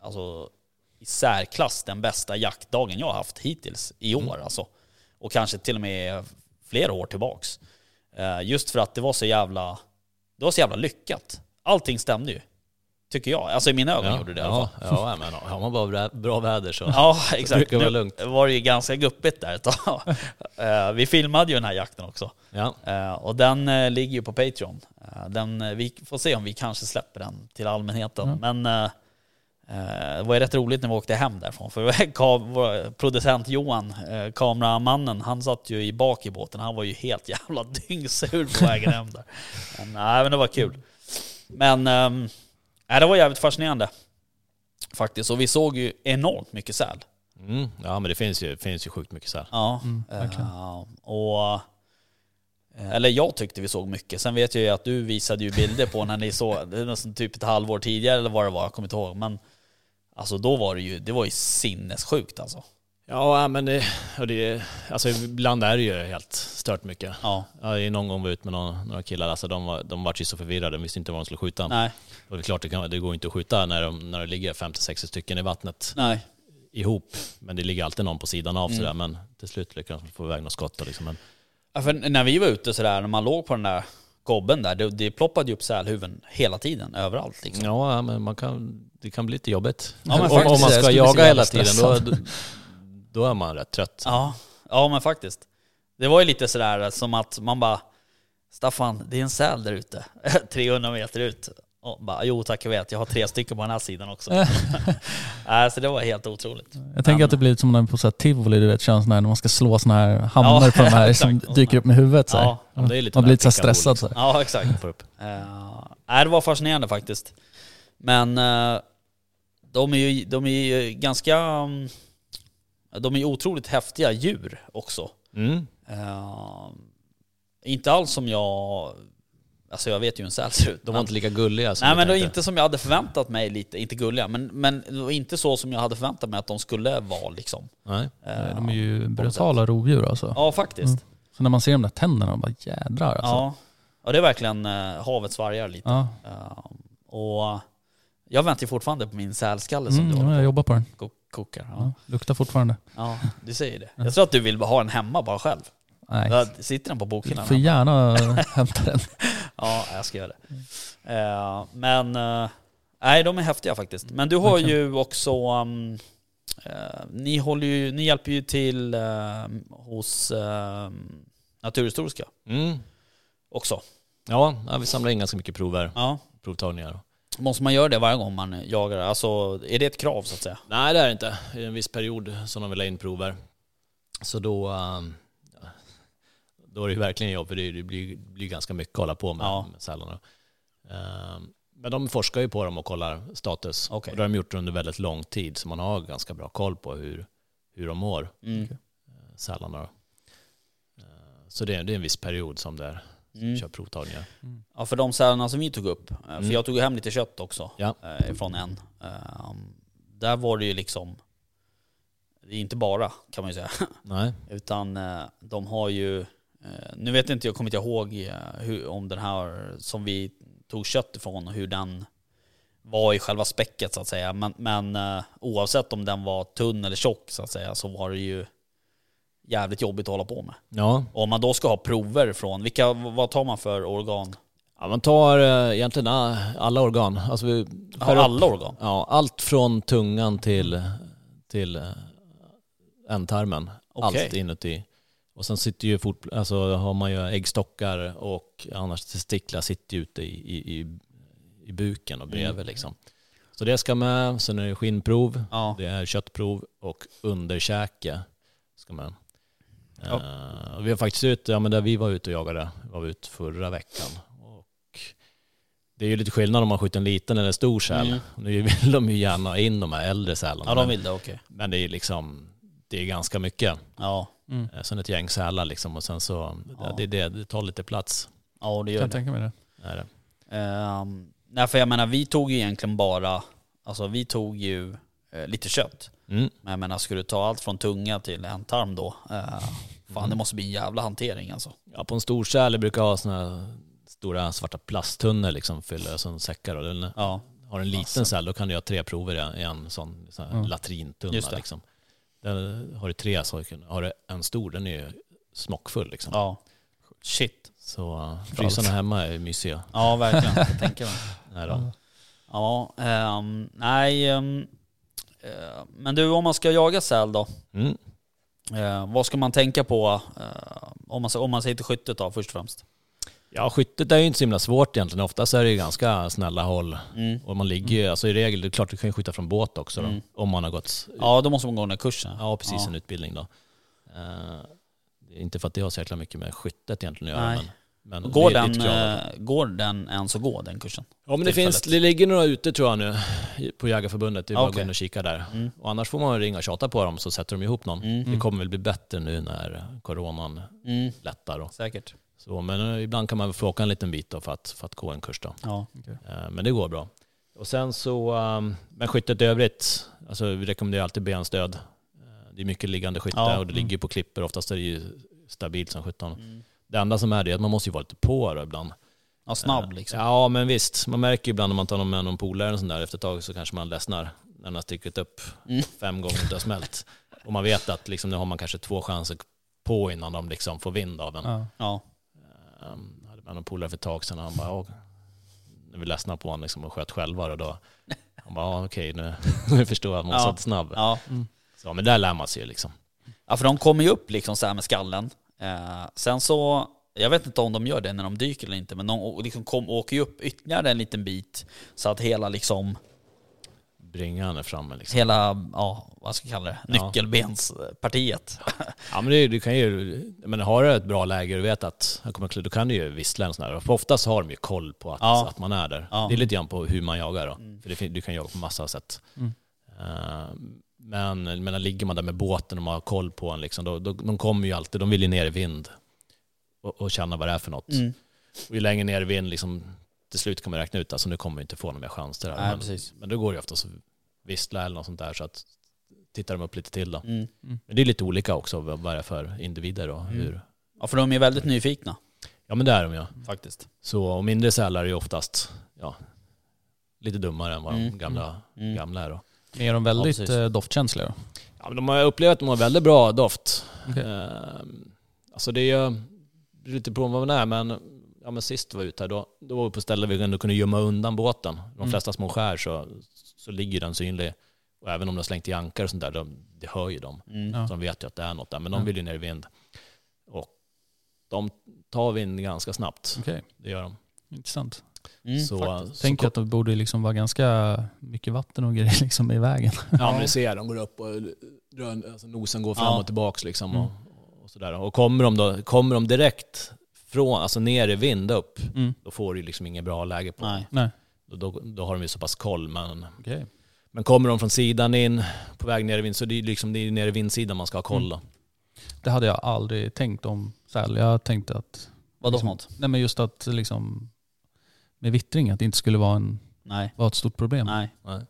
alltså i särklass den bästa jaktdagen jag har haft hittills i år alltså. Och kanske till och med flera år tillbaks. Eh, just för att det var så jävla, det var så jävla lyckat. Allting stämde ju. Tycker jag. Alltså i mina ögon Ja, gjorde det i alla fall. ja, ja, men har man bara bra, bra väder så. Ja, exakt. brukar vara Nu lugnt. var det ju ganska guppigt där ett tag. Eh, Vi filmade ju den här jakten också. Ja. Eh, Och den eh, ligger ju på Patreon. Den, vi får se om vi kanske släpper den till allmänheten. Men eh, eh, det var ju rätt roligt när vi åkte hem därifrån. För producent Johan, kameramannen, han satt ju i bak i båten. Han var ju helt jävla dyngsur på vägen hem där. Men, nej, men det var kul. Men ehm, nej, det var jävligt fascinerande. Faktiskt. Och vi såg ju enormt mycket säl. Mm, ja men det finns ju, finns ju sjukt mycket säl. Ja, Mm, verkligen. eh, och Eh, Eller jag tyckte vi såg mycket. Sen vet jag ju att du visade ju bilder på när ni såg, det nästan typ ett halvår tidigare eller vad det var, jag kommer inte ihåg. Men alltså då var det ju, det var ju sinnessjukt alltså. Ja, men det, och det, alltså ibland är det ju helt stört mycket. Ja, Ja, i någon gång var jag ute med några, några killar, alltså de, var, de var ju så förvirrade, de visste inte var de skulle skjuta. nej, Och det är klart, det, kan, det går inte att skjuta när, de, när det ligger 50-60 stycken i vattnet nej. ihop. Men det ligger alltid någon på sidan av Mm. sådär. Men till slut lyckas de få iväg något skott. och Liksom. Men, Ja, för när vi var ute sådär, när man låg på den där gobben där, det, det ploppade ju upp sälhuvuden hela tiden, överallt liksom. ja, men man kan, det kan bli lite jobbigt. Ja, om, faktiskt, om man ska jaga hela tiden, då, då är man rätt trött. Ja, ja men faktiskt. Det var ju lite sådär som att man bara Staffan, det är en säl där ute, 300 meter ut. Och bara, jo tack jag vet, jag har tre stycken på den här sidan också. Så det var helt otroligt. Jag tänker Men- att det blir lite som när på så här tivoli, du vet, kör när man ska slå såna här hammare Ja, på de här som dyker upp med huvudet så här. Ja, Ja, det är lite man blir lite så stressad. Så här. Ja, exakt. Får upp. Uh, det var fascinerande faktiskt. Men eh, de är ju de är ju ganska... mm, de är otroligt häftiga djur också. Mm. Eh, inte alls som jag... Alltså jag vet ju hur en säl ser ut. De var inte lika gulliga som Nej du men det var inte som jag hade förväntat mig lite, inte gulliga, men, men det var inte så som jag hade förväntat mig att de skulle vara liksom. Nej. Eh, De är ju något brutala rovdjur alltså. Ja faktiskt. Mm. Så när man ser de där tänderna, bara jädrar alltså. Ja. ja, det är verkligen uh, havets vargar lite. Ja. Eh, och jag väntar ju fortfarande på min sälskalle som Mm, du ja, håller jag på jobbar på den. kokar. Ja. Ja, luktar fortfarande. ja, du säger det. Jag tror att du vill ha en hemma bara själv. Nej, sitter den på du bokhyllan? får hemma? gärna hämta den. Ja, jag ska göra det. Eh, men, eh, nej de är häftiga faktiskt. Men du har Verkligen. ju också, um, eh, ni, håller ju, ni hjälper ju till eh, hos eh, Naturhistoriska Mm. också. Ja, ja, vi samlar in ganska mycket prover, Ja. provtagningar. Måste man göra det varje gång man jagar? Alltså, är det ett krav så att säga? Nej det är det inte. I en viss period som de vill ha in prover. Så då, ehm, då är det ju verkligen jobb för det blir, blir ganska mycket att hålla på med, Ja. med sälarna. Ehm, Men de forskar ju på dem och kollar status. Okej. Och det har de gjort under väldigt lång tid så man har ganska bra koll på hur, hur de mår, Mm. Okej. sälarna. då. Ehm, Så det är, det är en viss period som det är, Mm. kör provtagningar. Ja, för de sälarna som vi tog upp, eh, för Mm. jag tog hem lite kött också Ja. eh, ifrån en. Eh, där var det ju liksom, det är inte bara kan man ju säga, Nej. utan eh, de har ju, eh, nu vet inte jag, kommer inte ihåg eh, hur, om den här som vi tog kött ifrån, hur den var i själva späcket så att säga. Men, men eh, oavsett om den var tunn eller tjock så att säga, så var det ju jävligt jobbigt att hålla på med. Ja, Och om man då ska ha prover från, vilka, vad tar man för organ? ja man tar eh, egentligen a- alla organ. Alltså vi Ja, alla organ? Ja, allt från tungan till, till eh, ändtarmen. Okej. Allt inuti. Och sen sitter ju fort, alltså har man ju äggstockar och annars testiklar sitter ju ute i, i, i, buken och bredvid Mm. liksom. Så det ska med. Sen är det skinnprov, Ja. det är köttprov och underkäke ska med. Ja. Och vi har faktiskt ut, ja men där vi var ute och jagade, var vi ute förra veckan. Och det är ju lite skillnad om man skjuter en liten eller en stor säl. Mm. Nu vill de ju gärna ha in de här äldre sälarna. Ja, de vill det, okej. men det är liksom, det är ganska mycket. Ja. Mm. Eh, Sen ett gäng sälar liksom och sen så, Ja. det, det, det tar lite plats. ja, det gör jag det. tänka mig det. Är det. Ehm, nej, för jag menar, vi tog ju egentligen bara, alltså vi tog ju eh, lite kött. Mm. Men jag menar, skulle du ta allt från tunga till en tarm då? Eh, fan, det måste bli en jävla hantering alltså. Ja, på en stor säl brukar ha här stora svarta plasttunnor liksom fylla som säckar. Och den, Ja, har en liten Alltså. säl då kan du göra tre prover i en- sån, sån Mm. latrintunna. Liksom. Där har du tre kan- har du en stor, den är ju smockfull liksom. ja. Shit. Så uh, frysarna hemma är mysiga. Ja, verkligen. Jag tänker mig. Nej då. Ja, ehm, nej. ehm, eh, men du, om man ska jaga säl då? Mm. Eh, vad ska man tänka på eh, om, man, om man säger till skyttet då först och främst? Ja, skyttet är ju inte så himla svårt egentligen. Oftast är det ju ganska snälla håll. Mm. Och man ligger ju, alltså i regel, det är klart du kan ju skjuta från båt också då, Mm. om man har gått Ja, då måste man gå den här kursen. Ja, precis. Ja. En utbildning då. Är inte för att det har så jäkla mycket med skyttet egentligen att göra. Men, men Går, den, eh, går den ens att gå den kursen? Ja men det finns, det ligger några ute tror jag nu på Jägarförbundet. Det är bara att gå in och kika där. Mm. Och annars får man ringa och tjata på dem så sätter de ihop någon. Mm. Det kommer väl bli bättre nu när coronan Mm. lättar. Då. Säkert. Så, men eh, ibland kan man väl få åka en liten bit då för, att, för att gå en kurs. Då. Ja. Eh, Men det går bra. Och sen så, um, men skyttet i övrigt, alltså vi rekommenderar alltid benstöd. Eh, Det är mycket liggande skytte Ja, och det mm. ligger på klippor. Oftast är det ju stabilt som sjutton. Mm. Det enda som är det är att man måste ju vara lite på då ibland. ja, snabb liksom. Ja men visst, man märker ju ibland när man tar med någon polare eller sån där efter ett tag så kanske man ledsnar när den har stickit upp Mm. fem gånger och inte har smält. Och man vet att liksom, nu har man kanske två chanser på innan de liksom får vind av en. Ja. Um, jag hade med någon polare för ett tag sedan och han bara, "Ja." när vi ledsnade på honom liksom och sköt själva och då, han bara, okej nu, nu förstår jag att man Ja. vara snabb. Ja. Så, men där lär man sig ju liksom. ja, för de kommer ju upp liksom så här med skallen. Eh, sen så, jag vet inte om de gör det när de dyker eller inte, men de liksom kom, åker ju upp ytterligare en liten bit så att hela liksom, Bringan är framme liksom. hela, ja vad ska jag kalla det, Ja. nyckelbenspartiet. Ja men det, du kan ju, men har du ett bra läge och vet att jag kommer då kan du ju vissla en sån där. För oftast har de ju koll på att, Ja. att man är där. Ja. Det är lite grann på hur man jagar då. Mm. För det, du kan jaga på massa sätt. Mm. Eh, men, men ligger man där med båten och man har koll på en liksom, då, då, de kommer ju alltid, de vill ju ner i vind och, och känna vad det är för något. Mm. Och ju längre ner i vind, liksom, till slut man räkna ut, alltså nu kommer vi inte få några mer chanser. Här. Nej, men, precis. men då går det ju oftast att vissla eller något sånt där så att tittar de upp lite till då. Mm. Men det är lite olika också vad det är för individer och Mm. hur. Ja, för de är väldigt nyfikna Ja men det är de ja. faktiskt. Så och mindre sälar är ju oftast ja, lite dummare än vad Mm. de gamla, Mm. gamla är då. Men är de väldigt Ja, eh, doftkänsliga då? Ja, men de har upplevt att de har väldigt bra doft. Okej. Ehm, alltså det är ju lite på vad man är men, ja, men sist vi var ute här då, då var vi på ställen vi ändå kunde gömma undan båten. De Mm. flesta små skär så, så ligger den synlig. Och även om de har slängt i ankar och sånt där, de, det hör ju de. Mm. Så de vet ju att det är något där, men de vill ju ner i vind. Och de tar vind ganska snabbt, Okej, det gör de. intressant. Mm, så, faktiskt. så Tänk att det borde liksom vara ganska mycket vatten och grejer liksom i vägen. Ja men du ser, de går upp och alltså nosen går fram Ja. och tillbaks liksom. Mm. Och, och sådär. och kommer de, då, kommer de direkt från, alltså ner i vind upp, Mm. då får du liksom inget bra läge på Nej. Nej, Då, då, då har de ju så pass koll. Men, okej. men kommer de från sidan in på väg ner i vind, så det är liksom det är ner i vindsidan man ska ha koll då. Det hade jag aldrig tänkt om säl. Jag tänkte att, Vadå liksom, något? nej men just att liksom med vittring, att det inte skulle vara, en, Nej. vara ett stort problem. Nej. Nej.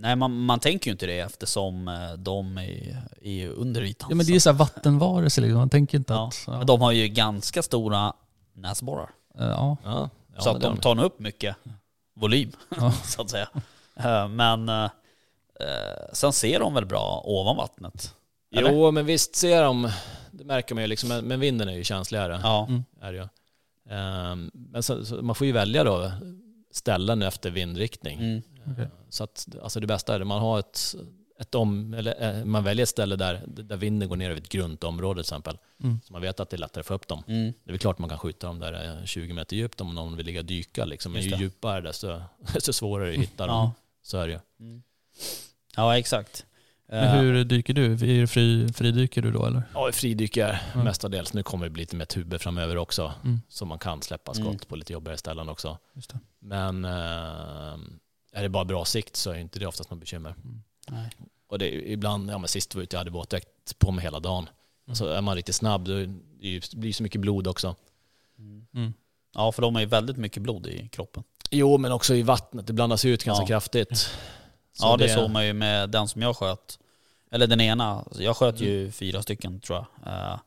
Nej, man, man tänker ju inte det eftersom eh, de är, är ju under ytan. Ja men det är ju så här vattenvarelser liksom, man tänker inte Ja. att... Ja. Men de har ju ganska stora näsborrar. Eh, ja. Ja, ja, så att de tar nog upp mycket volym, Ja. så att säga. Eh, Men sen ser de väl bra ovan vattnet? Eller? Jo men visst ser de, det märker man ju liksom, men- vinden är ju känsligare. Ja. Mm. Är det ju. Men så, så man får ju välja då ställen efter vindriktning. Mm. Okej. Så att, alltså det bästa är att man har ett, ett om, eller eh, man väljer ett ställe där, där vinden går ner över ett grunt område till exempel. Mm. Så man vet att det är lättare att få upp dem. Mm. Det är väl klart man kan skjuta dem där eh, 20 meter djupt om någon vill ligga och dyka. Liksom. Men ju det. djupare desto, desto svårare att hitta dem. Ja. Så är det ju. Mm. ja, exakt. Men Eh, hur dyker du? Är det fri, fridyker du då eller? Ja, fridyker Mm. mestadels. Nu kommer det bli lite mer tuber framöver också. Mm. Så man kan släppa skott Mm. på lite jobbigare ställen också. Just det. Men eh, är det bara bra sikt så är inte det oftast något bekymmer. nej. Och det är ibland, ja men sist var jag ute, jag hade våtdräkt på mig hela dagen. Alltså är man riktigt snabb, då är det det blir så mycket blod också. Mm. Mm. Ja, för de har ju väldigt mycket blod i kroppen. Jo, men också i vattnet, det blandas ut ganska Ja. kraftigt. Så ja, det, såg man ju med den som jag sköt. Eller den ena, jag sköt Mm. ju fyra stycken tror jag. Eh,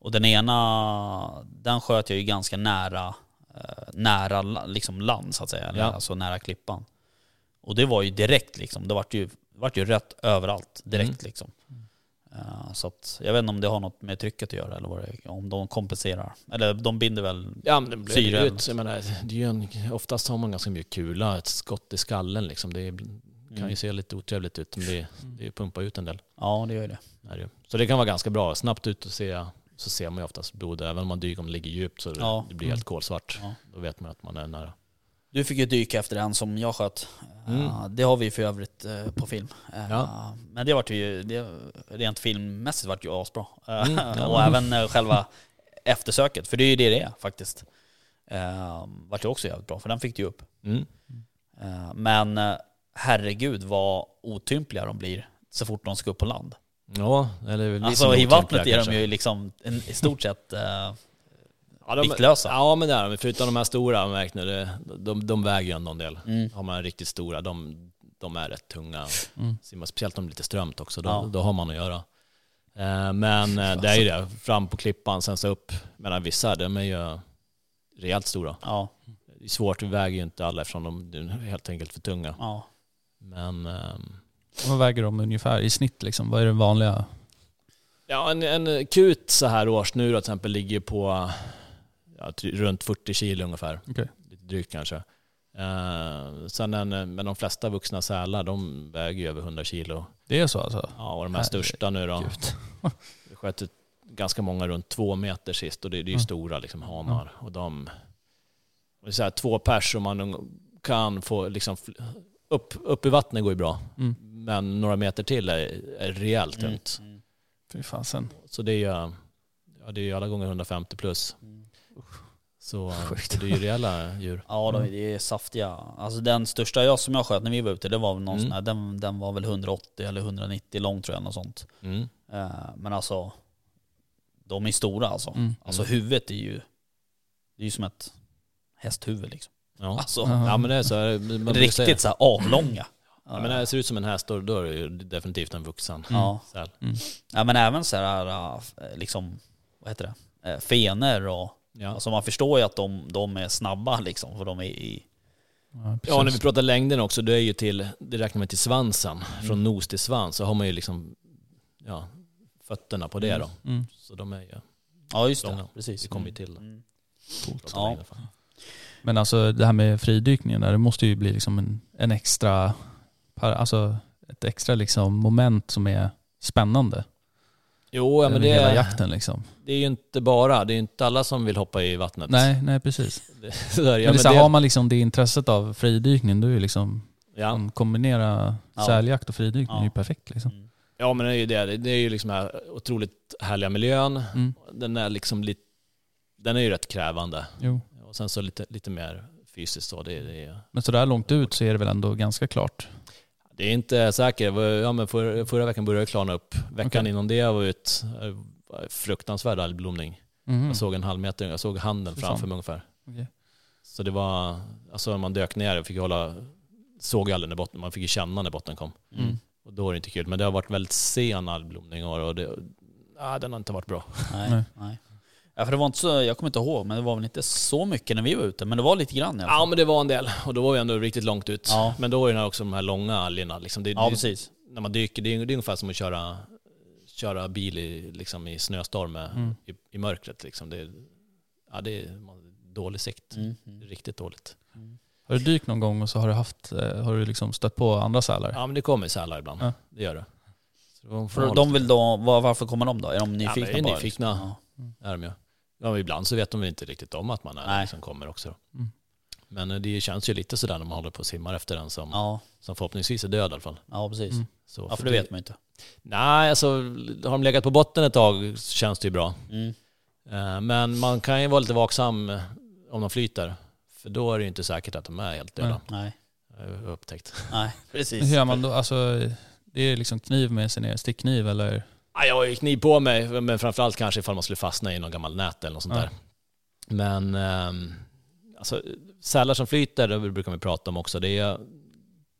och den ena, den sköt jag ju ganska nära, eh, nära liksom land så att säga. Ja. Alltså nära klippan. Och det var ju direkt liksom, det vart ju, vart ju rött överallt direkt Mm. liksom. Eh, så att, jag vet inte om det har något med trycket att göra eller vad det om de kompenserar. Eller de binder väl... Ja, men det blir Syre ut. Jag menar, det är ju en, oftast har man ganska mycket kula, ett skott i skallen liksom. Det är, kan Mm. ju se lite otrevligt ut, men det, det pumpar ut en del. Ja, det gör det. Är det ju. Så det kan vara ganska bra. Snabbt ut och se, så ser man ju oftast blod. Även om man dyker om det ligger djupt så Ja. det blir helt kolsvart. Ja. Då vet man att man är nära. Du fick ju dyka efter en som jag sköt. Mm. Det har vi för övrigt eh, på film. Eh, Ja. Men det vart ju, det, rent filmmässigt vart ju asbra. Eh, Mm, ja. och även själva eftersöket, för det är ju det det är faktiskt. Uh, vart ju också jävligt bra, för den fick du ju upp. Mm. Men herregud vad otympliga de blir så fort de ska upp på land. Ja, eller lite Alltså i vattnet är de kanske. ju liksom i stort sett, Ja, de, viktlösa. Ja men det är de. Förutom de här stora, märkt nu, det, de, de väger ju ändå en del. Mm. Har man riktigt stora, de, de är rätt tunga. Mm. Simmar, speciellt om det är lite strömt också, då, Ja. då har man att göra. Eh, men eh, det är ju det, fram på klippan, sen så upp. Men vissa, de är ju rejält stora. Ja, Det är svårt, vi väger ju inte alla eftersom de de är helt enkelt för tunga. ja. Men ehm, Vad väger de ungefär i snitt liksom? Vad är det vanliga? ja, en, en kut så här års nu då, till exempel ligger på ja, runt 40 kilo ungefär. Lite drygt kanske. Eh, sen en, men de flesta vuxna sälar de väger ju över 100 kilo. Det är så alltså? Ja, och de här Herregud. största nu då. Vi sköt ut ganska många runt två meter sist och det, det är ju Mm. stora liksom hanar. Och de, och det är så här, två pers om man kan få liksom, upp, upp i vattnet går ju bra. Mm. Men några meter till är, är rejält Mm. tungt. Mm. Fy fasen. Så det är ju ja, det är ju alla gånger 150 plus. Mm. Så, Sjukt. så det är ju rejäla djur. Ja, de, det är saftiga. Alltså den största jag som jag sköt när vi var ute, det var väl någon Mm. sån här, den, den var väl 180 eller 190 lång tror jag, något sånt. Mm. Eh, men alltså, de är stora alltså. Mm. Alltså huvudet är ju, det är ju som ett hästhuvud liksom. Ja. Alltså, Ja. men det är så. här, brukar säga- riktigt så här avlånga. Ja, men det ser ut som en häst då, då är det ju definitivt en vuxen Ja. säl. ja, men även så här, äh, liksom, vad heter det, Eh, fener och, Ja. alltså man förstår ju att de, de är snabba liksom, för de är i, Ja, Ja, när vi pratar längden också, det är ju till, det räknar man till svansen. Från nos till svans så har man ju liksom, ja, fötterna på det då. Mm. Så de är ju, ja just det, Långa. precis. det kommer ju till. Mm. Coolt. Ja. Men alltså det här med fridykningen där, det måste ju bli liksom en, en extra, alltså ett extra liksom moment som är spännande. Jo, ja, men det hela jakten liksom. det är ju inte bara, det är ju inte alla som vill hoppa i vattnet. Nej, nej precis. Det, så är det. men ja, är men så det, har man liksom det intresset av fridykning, då är ju liksom, ja. kombinera Ja. säljakt och fridykning Ja. är ju perfekt liksom. Mm. ja, men det är ju det. Det är ju liksom den här otroligt härliga miljön. Mm. Den är liksom lite, den är ju rätt krävande. Jo. Och sen så lite, lite mer fysiskt så. Det, det, är- Men så där långt ut så är det väl ändå ganska klart. Det är inte säkert. Ja, men för, förra veckan började det klarna upp. Veckan Okej. innan det var ut eh, fruktansvärd algblomning. Mhm. Jag såg en halv meter, jag såg handen framför mig ungefär. Okej. Så det var, alltså när man dök ner och fick hålla, såg aldrig när botten, man fick ju känna när botten kom. Mm. Och då är det inte kul. Men det har varit väldigt sen algblomning och det, ja, den har inte varit bra. Nej, Nej. Ja, för det var inte så, jag kommer inte ihåg, men det var väl inte så mycket när vi var ute, men det var lite grann i alla Ja fall. men det var en del och då var vi ändå riktigt långt ut. Ja. Men då är det också de här långa algerna. Liksom. Det, Ja, det, precis. när man dyker, det är, det är ungefär som att köra, köra bil i, liksom, i snöstorm med, Mm. i, i mörkret. Liksom. Det, är- ja, det är dålig sikt. Mm. Riktigt dåligt. Har du dykt någon gång och så har du haft, eh, har du liksom stött på andra sälar? Ja men det kommer sälar ibland. Ja. Det gör det. Så de de vill då, var, varför kommer de då? Är de nyfikna Ja, de är bara? nyfikna. liksom? är de ju. Ja, ibland så vet de inte riktigt om att man är Nej. den som kommer också. Mm. Men eh, det känns ju lite sådär när man håller på och simmar efter den som, Ja, som förhoppningsvis är död i alla fall. ja precis. Mm. Så, Ja, för det vet man inte. Nej, alltså har de legat på botten ett tag så känns det ju bra. Mm. Eh, Men man kan ju vara lite vaksam eh, om de flyter. För då är det ju inte säkert att de är helt döda. Nej, upptäckt. nej, Men precis. hur gör man då? Alltså, det är liksom kniv med sig ner, stickkniv eller? Ja, jag ju kniv på mig, men framförallt kanske ifall man skulle fastna i någon gammal nät eller något sånt Ja. där. Men ehm, alltså, sälar som flyter, det brukar vi prata om också, det är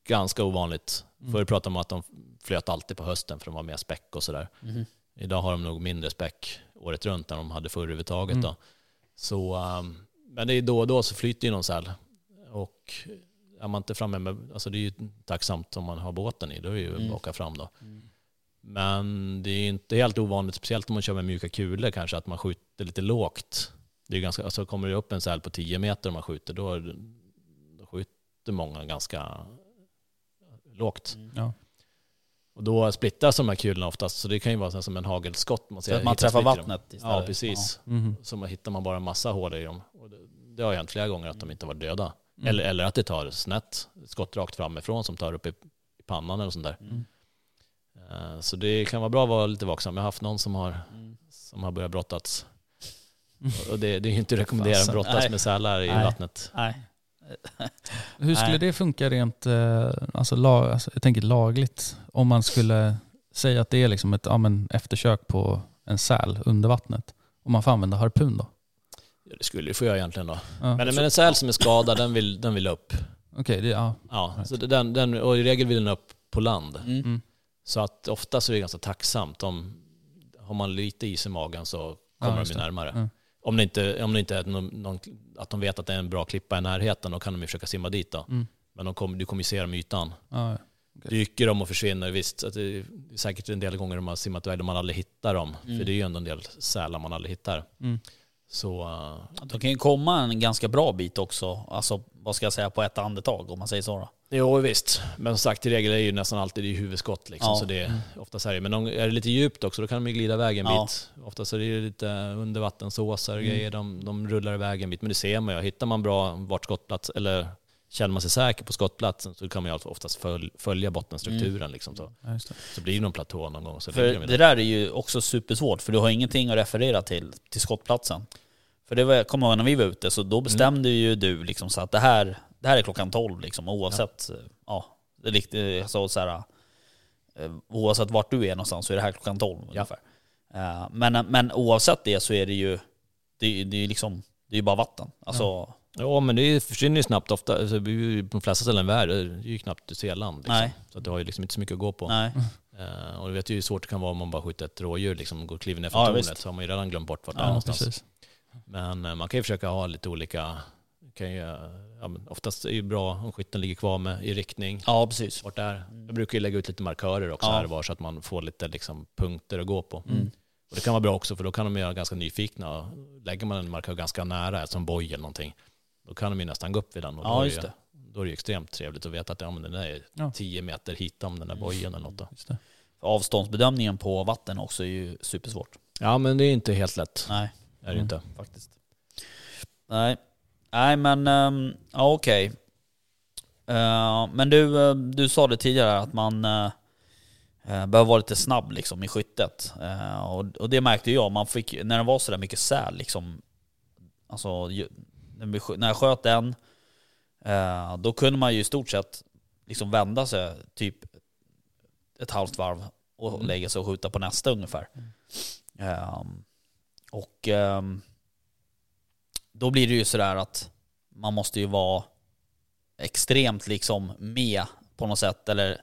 ganska ovanligt. Mm. Förr pratade man om att de flöt alltid på hösten för de var mer späck och sådär. Mhm. Idag har de nog mindre späck året runt än de hade förr överhuvudtaget. Mm. Då. Så, ehm, men det är då och då så flyter ju någon säl. Och är man inte framme med, alltså det är ju tacksamt om man har båten i, då är det ju Mm. att åka fram då. Mm. Men det är inte helt ovanligt, speciellt om man kör med mjuka kulor kanske, att man skjuter lite lågt. Det är ganska, alltså kommer det upp en säl på 10 meter och man skjuter, då, då skjuter många ganska lågt. Mm. Ja. Och då splittras de här kulorna oftast, så det kan ju vara så som en hagelskott. Man, Så ser, att man hittar träffar vattnet istället. Ja, precis. Mhm. Så man hittar man bara en massa hål i dem. Och det, det har hänt flera gånger att de inte var döda. Mm. Eller, eller att det tar snett, skott rakt framifrån som tar upp i, i pannan eller sånt där. Mm. Eh, Så det kan vara bra att vara lite vaksam. Jag har haft någon som har, Mm. som har börjat brottats. Och det, det är ju inte rekommenderat att brottas Nej. med sälar i Nej. vattnet. Nej. Hur skulle Nej. det funka rent, eh, alltså, lag, alltså jag tänker lagligt, om man skulle säga att det är liksom ett ja, men, eftersök på en säl under vattnet? Om man får använda harpun då? Det skulle du få göra egentligen då. Ja. Men, men en säl som är skadad, den vill, den vill upp. Okej, det, ja. Ja, Right. så den, den, och i regel vill den upp på land. Mm. Så att ofta så är det ganska tacksamt. Om, har man lite is i magen så kommer just de ju närmare. Mm. Om det inte, om det inte är någon, någon, att de vet att det är en bra klippa i närheten, då kan de ju försöka simma dit då. Mm. Men de kommer, du kommer ju se dem i ytan. Ja, ja. Dyker de och försvinner, visst. Att det är säkert en del gånger de har simmat iväg där man aldrig hittar dem. Mm. För det är ju ändå en del sälar man aldrig hittar. Mm. Så uh, De kan ju komma en ganska bra bit också, alltså vad ska jag säga, på ett andetag om man säger så då. Jo visst, men som sagt i regel är det ju nästan alltid i huvudskott liksom, Ja. så det är oftast är det. Men om, är det lite djupt också då kan de ju glida iväg en Ja. bit. Oftast är det lite undervattensåsar och Mm. grejer, de, de rullar iväg en bit. Men det ser man ju, hittar man bra vart skottplats, eller känner man sig säker på skottplatsen så kan man ju oftast följ, följa bottenstrukturen liksom. Så, Ja, så blir det någon platå någon gång. Så För de det där. är ju också supersvårt, för du har ingenting att referera till, till skottplatsen. För det var, jag kommer ihåg när vi var ute, så då bestämde ju du liksom så att det här, det här är klockan 12 liksom, oavsett, ja, det är riktigt, alltså, så här, eh, oavsett vart du är någonstans så är det här klockan 12 ungefär. Eh, Men, men oavsett det så är det ju, det, är- det är ju liksom, det är ju bara vatten. Alltså, Ja men det försvinner ju snabbt ofta, alltså, på de flesta ställen i världen, det är ju knappt du ser land. Liksom. Så att du har ju liksom inte så mycket att gå på. nej. Eh, och du vet ju hur svårt det kan vara om man bara skjuter ett rådjur liksom, och går kliver ner för Ja, tornet så har man ju redan glömt bort vart det är Ja, någonstans. Precis. Men eh, man kan ju försöka ha lite olika, kan ju, ja, oftast är det ju bra om skytten ligger kvar med i riktning. Ja, precis. Vart det är. Jag brukar ju lägga ut lite markörer också Ja. här var så att man får lite liksom, punkter att gå på. Mm. Och det kan vara bra också för då kan de göra ganska nyfikna. Lägger man en markör ganska nära, som boj eller någonting, då kan de ju nästan gå upp vid den. Och Ja, då, är det, då är det ju extremt trevligt att veta att ja, men den där är Ja. 10 meter hit om den där bojen eller något. Då. Avståndsbedömningen på vatten också är ju supersvårt. Ja men det är inte helt lätt. Nej. Är det ju inte. faktiskt. Nej, Nej men um, ja, okej. Eh, men du, eh, du sa det tidigare att man uh, behöver vara lite snabb liksom i skyttet. Och, och det märkte jag, man fick, när det var sådär mycket säl liksom, alltså ju, när, jag sköt den, då kunde man ju i stort sett liksom vända sig typ ett halvt varv och Mm. lägga sig och skjuta på nästa ungefär. Ehm, och ehm, då blir det ju sådär att man måste ju vara extremt liksom med på något sätt. Eller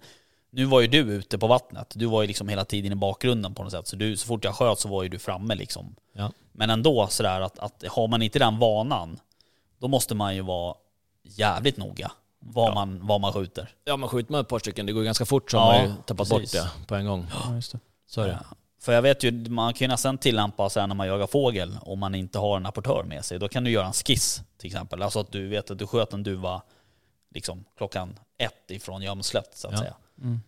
nu var ju du ute på vattnet. Du var ju liksom hela tiden i bakgrunden på något sätt. Så du, så fort jag sköt så var ju du framme liksom. Ja. Men ändå sådär att, att har man inte den vanan, då måste man ju vara jävligt noga vad, Ja. man, vad man skjuter. Ja man skjuter man ett par stycken, det går ganska fort så Ja, har man ju tappat precis. bort det på en gång. Ja, just det. Så är det. För jag vet ju, man kan ju nästan tillämpa så här när man jagar fågel, om man inte har en apportör med sig. Då kan du göra en skiss till exempel. Alltså att du vet att du sköt en duva liksom klockan ett ifrån gömslet så att Ja. säga. Mm.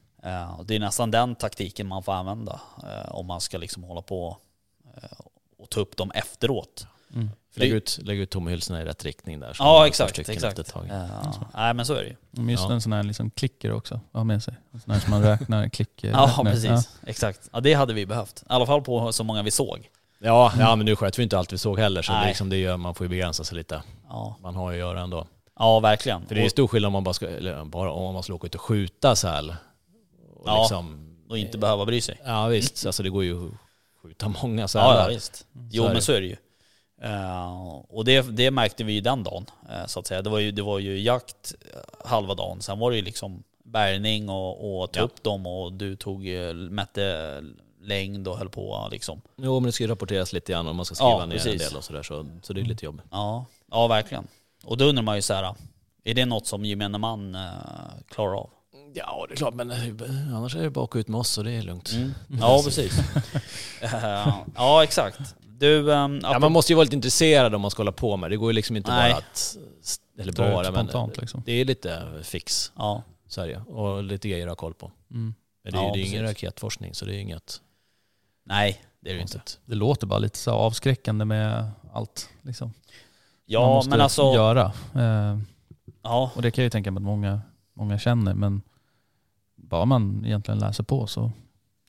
Och det är nästan den taktiken man får använda eh, om man ska liksom hålla på eh, och ta upp dem efteråt. Mm. Lägg ut, lägg ut tomhylsorna i rätt riktning där. så Ja exakt, exakt. ett tag. Eh, nej men så är det ju. Men Just Ja. en sån här liksom klicker också att ha med sig. En sån här som man räknar klick. Ja precis, exakt. Ja, det hade vi behövt. I alla fall på så många vi såg. Ja, ja men nu sköt vi inte allt vi såg heller så det, liksom, det gör, man får ju begränsa sig lite. Ja, Man har ju att göra ändå. ja verkligen. För det är ju stor skillnad om man bara ska, eller bara om man ska åka ut och skjuta säl. Och Ja, liksom, och inte behöva bry sig. Ja visst, alltså det går ju att skjuta många Ja, sälar. ja visst. Jo Så är men så är det ju. Eh, och det, det märkte vi ju den dagen, eh, så att säga. Det var ju, det var ju jakt eh, halva dagen, sen var det ju liksom bärgning och, och ta Ja. upp dem och du tog, mätte längd och höll på liksom. Jo men det ska ju rapporteras lite grann och man ska skriva Ja, ner precis. en del och sådär så, så det är lite jobb. Ja, ja verkligen. Och då undrar man ju så här, är det något som gemene man eh, klarar av? Ja det är klart men annars är det bara ut med oss och det är lugnt. Mm. Ja, precis. Ja, exakt. Du, um, Ja, man måste ju vara lite intresserad om man ska hålla på med det. Det går ju liksom inte Nej. bara att... Eller bara, men spontant, liksom. det är lite fix. Ja, det ju. Och lite grejer att ha koll på. Mm. Men det är, Ja, det är ingen precis. raketforskning så det är inget nej det är det inte. Det låter bara lite så avskräckande med allt. Liksom. man Ja, måste men alltså... göra. Eh, Ja, och det kan jag ju tänka mig att många, många känner. Men bara man egentligen läser på så.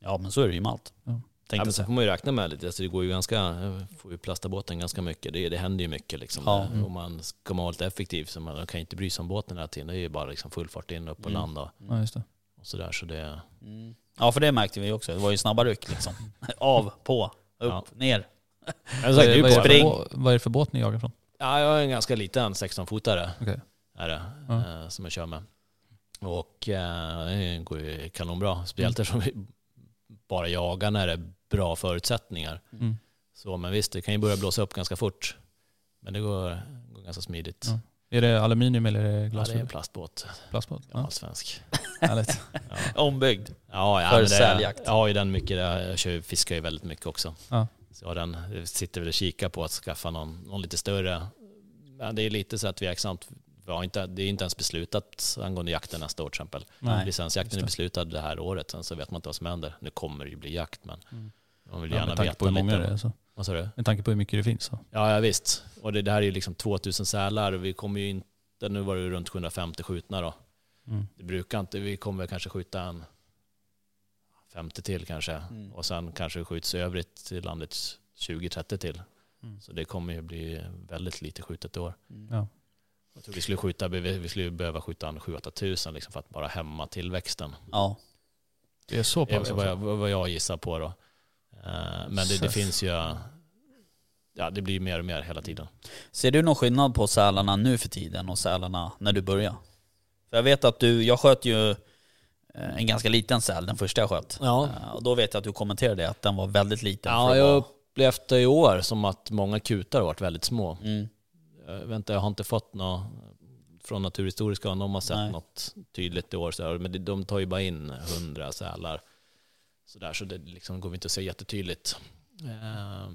ja, men så är det ju med allt. Ja. Ja, Tänkte sen säga. får man ju räkna med lite, alltså det går ju ganska, får ju plasta båten ganska mycket. Det, det händer ju mycket liksom. Ja. Eh, Om man ska vara lite effektiv så man kan ju inte bry sig om båten hela tiden. Det är ju bara liksom full fart in, upp och Mm. landa Ja, just det. och sådär. Så det, Mm. Ja, för det märkte vi också. Det var ju snabba ryck liksom. Av, på, upp, Ja. ner. Men så Vad är det är, ju vad, är på. för, vad är det för båt ni jagar från? Ja, jag är en ganska liten 16-fotare. Okej. Är det, Ja. eh, som jag kör med. Och eh, det går ju kanonbra. Speciellt eftersom vi bara jagar när det är bra förutsättningar. Mm. Så, men visst, det kan ju börja blåsa upp ganska fort. Men det går, går ganska smidigt. Ja. Är det aluminium eller är det Ja, det är plastbåt. Plastbåt? Ja. Svensk. Härligt. Ja. Ombyggd. Ja, ja För säljakt. Jag har ju den mycket. där. Jag kör, fiskar ju väldigt mycket också. Ja. Så jag har den, jag sitter väl och kikar på att skaffa någon, någon lite större. Men det är lite så att exakt, vi har inte, det är inte ens beslutat angående jakten nästa år till exempel. Nej. Licensjakten är beslutad det här året, sen så vet man inte vad som händer. Nu kommer det ju bli jakt men Mm. man vill Ja, gärna med tanke på veta hur många lite. det är. Så. Vad sa du? Med tanke på hur mycket det finns. Så. Ja, ja visst. Och det där är ju liksom 2000 sälar vi kommer ju inte, nu var det runt 750 skjutna då. Mm. Det brukar inte, vi kommer kanske skjuta en 50 till kanske. Mm. Och sen kanske det skjuts övrigt till landets 20-30 till. Mm. Så det kommer ju bli väldigt lite skjutet i år. Ja. Jag tror vi skulle, skjuta, vi vi skulle behöva skjuta en 7-8 tusen liksom för att bara hämma tillväxten. Ja. Det är så Det pass? vad jag, Alltså. vad jag gissar på då. Eh, Men det, det finns ju, ja det blir mer och mer hela tiden. Ser du någon skillnad på sälarna nu för tiden och sälarna när du började? För jag vet att du, jag sköt ju eh, en ganska liten säl, den första jag sköt. Ja, Eh, Och då vet jag att du kommenterade att den var väldigt liten. ja jag det i år som att många kutar har varit väldigt små. Mm. Jag, vet inte, jag har inte fått något från Naturhistoriska om de har sett Nej. något tydligt i år. Så här, men de tar ju bara in hundra sälar. Så, där, så det liksom går vi inte att se jättetydligt. Eh,